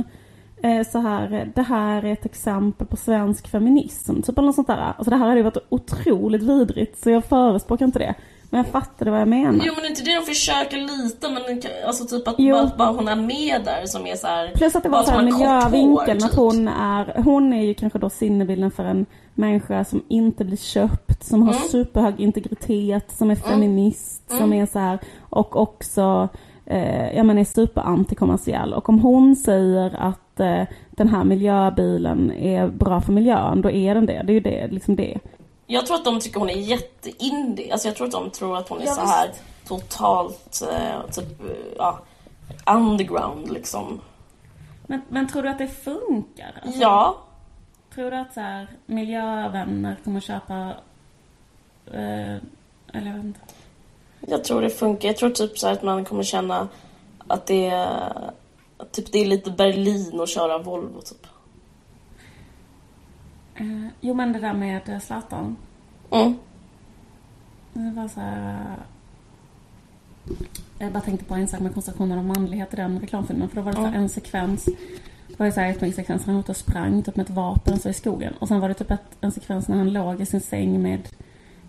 B: Eh, så här, det här är ett exempel på svensk feminism, typ eller något sånt där. Alltså det här hade ju varit otroligt vidrigt, så jag förespråkar inte det. Men jag fattade vad jag menar.
C: Jo men inte det de försöker lite men alltså typ att
B: Jo.
C: bara, bara hon är med där som är så här.
B: Plus att det var så här
C: som har
B: miljövinkeln,
C: hår,
B: att
C: typ.
B: hon är, hon är ju kanske då sinnebilden för en människa som inte blir köpt, som har
C: Mm.
B: superhög integritet, som är feminist, som
C: Mm.
B: är så här, och också eh, ja, men är superantikommersiell. Och om hon säger att eh, den här miljöbilen är bra för miljön, då är den det. Det är ju det, liksom det.
C: Jag tror att de tycker hon är jätteindie. Alltså jag tror att de tror att hon är
B: Ja,
C: så här totalt eh, typ, ja, underground liksom.
B: Men, men tror du att det funkar? Alltså,
C: Ja.
B: Tror du att så här, miljövänner kommer köpa, eh, eller jag vet inte.
C: Jag tror det funkar. Jag tror typ så att man kommer känna att det är, typ det är lite Berlin att köra Volvo typ.
B: Eh, jo men det där med Zlatan.
C: Mm.
B: Det var så här... eh, Jag bara tänkte på en sak med koncentrationen av manlighet i den reklamfilmen. För då var det
C: Mm.
B: en sekvens. Det var ju så här en sekvens när han var ute och sprang typ med ett vapen så i skogen. Och sen var det typ ett, en sekvens när han låg i sin säng med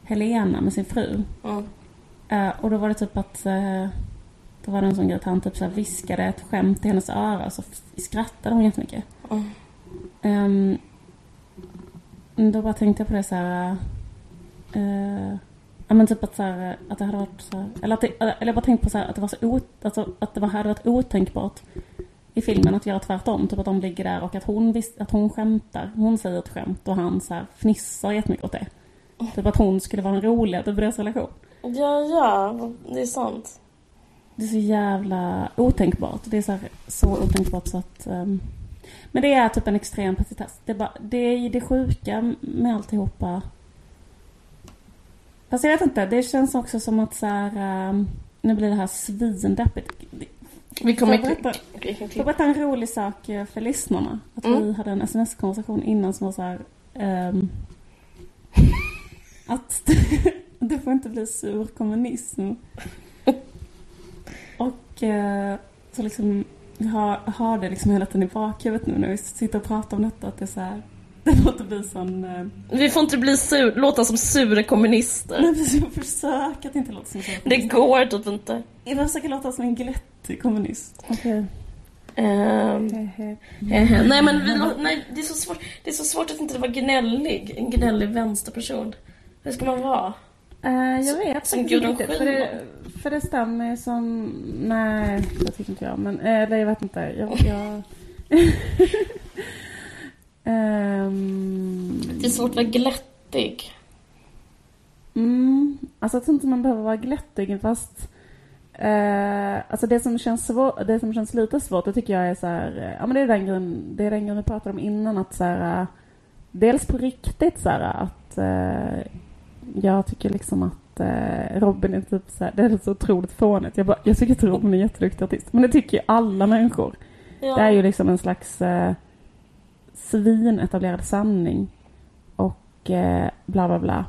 B: Helena, med sin fru.
C: Mm.
B: Eh, och då var det typ att... eh, då var det en sån grej att han typ så viskade ett skämt i hennes öra. Så skrattade hon jättemycket.
C: Mm.
B: Um, då bara tänkte jag på det så här. eh, ja men typ att så här, att det hade varit så här, eller att det, eller jag bara tänkte på så här, att det var så ot, alltså, att det var, hade varit otänkbart i filmen att göra tvärtom. Typ att de ligger där och att hon, vis, att hon skämtar. Hon säger ett skämt och han så här fnissar jättemycket åt det. Typ att hon skulle vara den roliga typ deras relation.
C: Ja, ja, det är sant.
B: Det är så jävla otänkbart. Det är så, här, så otänkbart så att... ehm, men det är typ en extrem petitess. Det är, bara, det är det sjuka med alltihopa. Fast jag vet inte, det känns också som att så här... ehm, nu blir det här svindeppigt.
C: Vi kommer
B: Får berätta, får berätta en rolig sak eh, för lyssnarna? Att
C: Mm.
B: vi hade en sms-konversation innan som var så här... ehm, att det får inte bli sur kommunism. Och eh, så liksom, har, har det liksom hela tiden i bakhuvudet nu när vi sitter och pratar om detta. Att det är så här, det får inte bli sån... Eh,
C: Vi får inte bli sur, låta som sura kommunister.
B: nej, precis, jag försöker att inte låta som en
C: Det går typ inte.
B: Jag försöker låta som en glättig kommunist. Okej.
C: Ehm, nej men vi, nej, det, är så svårt, det är så svårt att inte vara gnällig. En gnällig vänsterperson. Hur ska man vara?
B: Eh, jag vet
C: som
B: faktiskt inte för det, för det stämmer som... Nej, det tycker inte jag. Men, eh, eller jag vet inte. Jag... jag... Ehm,
C: Det är svårt att vara glättig.
B: mm, alltså jag tror inte man behöver vara glättig fast... Eh, alltså det som, känns svår, det som känns lite svårt, det tycker jag är så här, ja men det är den grejen, det är den grejen vi pratade om innan att så här, dels på riktigt så här att eh, jag tycker liksom att eh, Robin är typ så här, det är så otroligt fånigt. Jag, bara, jag tycker att Robin är en jätteduktig artist, men det tycker ju alla människor.
C: Ja.
B: Det är ju liksom en slags eh, svinetablerad sanning och eh, bla bla bla.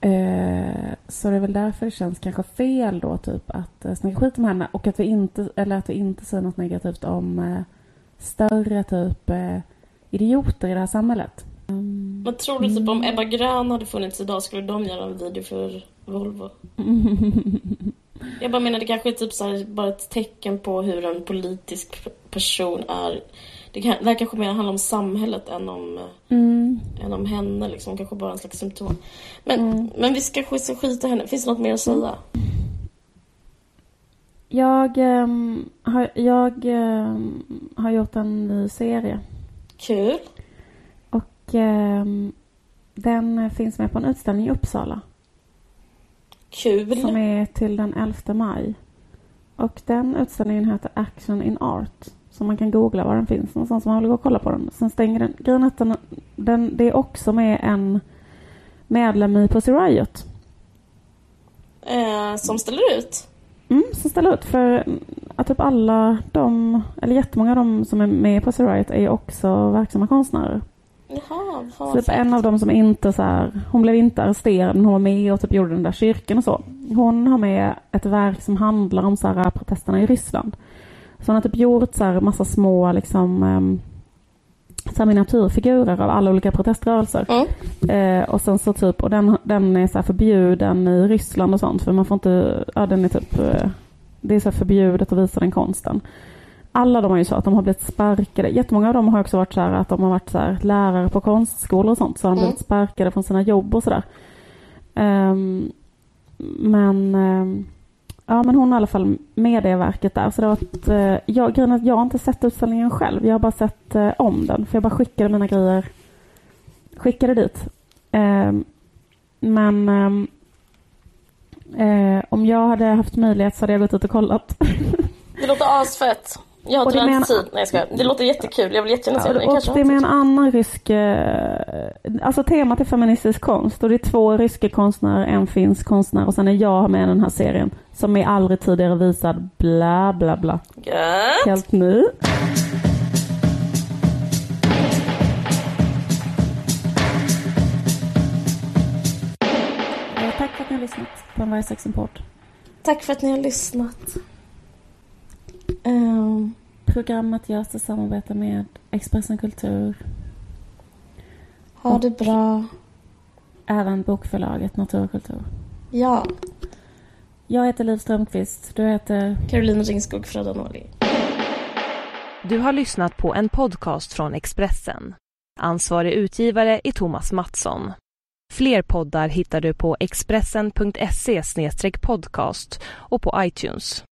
B: Eh, så det är väl därför det känns kanske fel då typ att uh, snacka skit om henne och att vi inte, eller att vi inte säger något negativt om uh, större typ uh, idioter i det här samhället.
C: Um, Men tror du typ om Ebba Grön hade funnits idag skulle de göra en video för Volvo? Jag bara menar det kanske är typ så här, bara ett tecken på hur en politisk person är. Det, kan, det här kanske mer handlar om samhället än om, mm. än om henne. Liksom. Kanske bara en slags symptom. Men, mm. men vi ska skita henne. Finns det något mer att säga?
B: Jag, um, har, jag um, har gjort en ny serie.
C: Kul.
B: Och um, den finns med på en utställning i Uppsala.
C: Kul.
B: Som är till den 11 maj. Och den utställningen heter Action in Art. Så man kan googla var den finns någonstans om man vill gå och kolla på den. Sen stänger den. Grejen att den, den, det är också med en medlem i Pussy Riot.
C: Eh, som ställer ut?
B: Mm, som ställer ut. För att typ alla de, eller jättemånga av de som är med i Pussy Riot är också verksamma konstnärer.
C: Jaha,
B: så typ en av dem som inte så här, hon blev inte arresterad, hon var med och typ gjorde den där kyrkan och så. Hon har med ett verk som handlar om så här, protesterna i Ryssland. Så hon har typ gjort så här massa små liksom um, så miniatyrfigurer av alla olika proteströrelser. Mm. Eh, och sen så typ, och den, den är så förbjuden i Ryssland och sånt för man får inte, ja den är typ, eh, det är så förbjudet att visa den konsten alla de är ju så att de har blivit sparkade. Jättemånga av dem har också varit så här att de har varit så här, lärare på konstskolor och sånt. Så har de mm. blivit sparkade från sina jobb och sådär. Um, men um, ja, men hon har i alla fall med det verket där. Så det har varit, uh, jag, grejen att jag har inte sett utställningen själv. Jag har bara sett uh, om den. För jag bara skickade mina grejer. Skickade dit. Um, men uh, om jag hade haft möjlighet så hade jag gått ut och kollat.
C: det låter asfett. Jag har tyvärr inte tid. Nej jag ska. Det låter jättekul. Jag vill jättegärna se
B: ja, det. Och det är med en annan rysk... Eh, alltså temat är feministisk konst och det är två ryska konstnärer, en finsk konstnär och sen är jag med i den här serien som är aldrig tidigare visad. Bla bla bla.
C: Gött.
B: Helt ny. Tack för att ni har lyssnat på en Varje Seximport.
C: Tack för att ni har lyssnat. Um,
B: Programmet görs i samarbete med Expressen Kultur.
C: Ha det bra.
B: Även bokförlaget Naturkultur.
C: Ja.
B: Jag heter Liv Strömqvist. Du heter?
C: Caroline Ringskog Frödanoli.
A: Du har lyssnat på en podcast från Expressen. Ansvarig utgivare är Thomas Mattsson. Fler poddar hittar du på expressen.se podcast och på iTunes.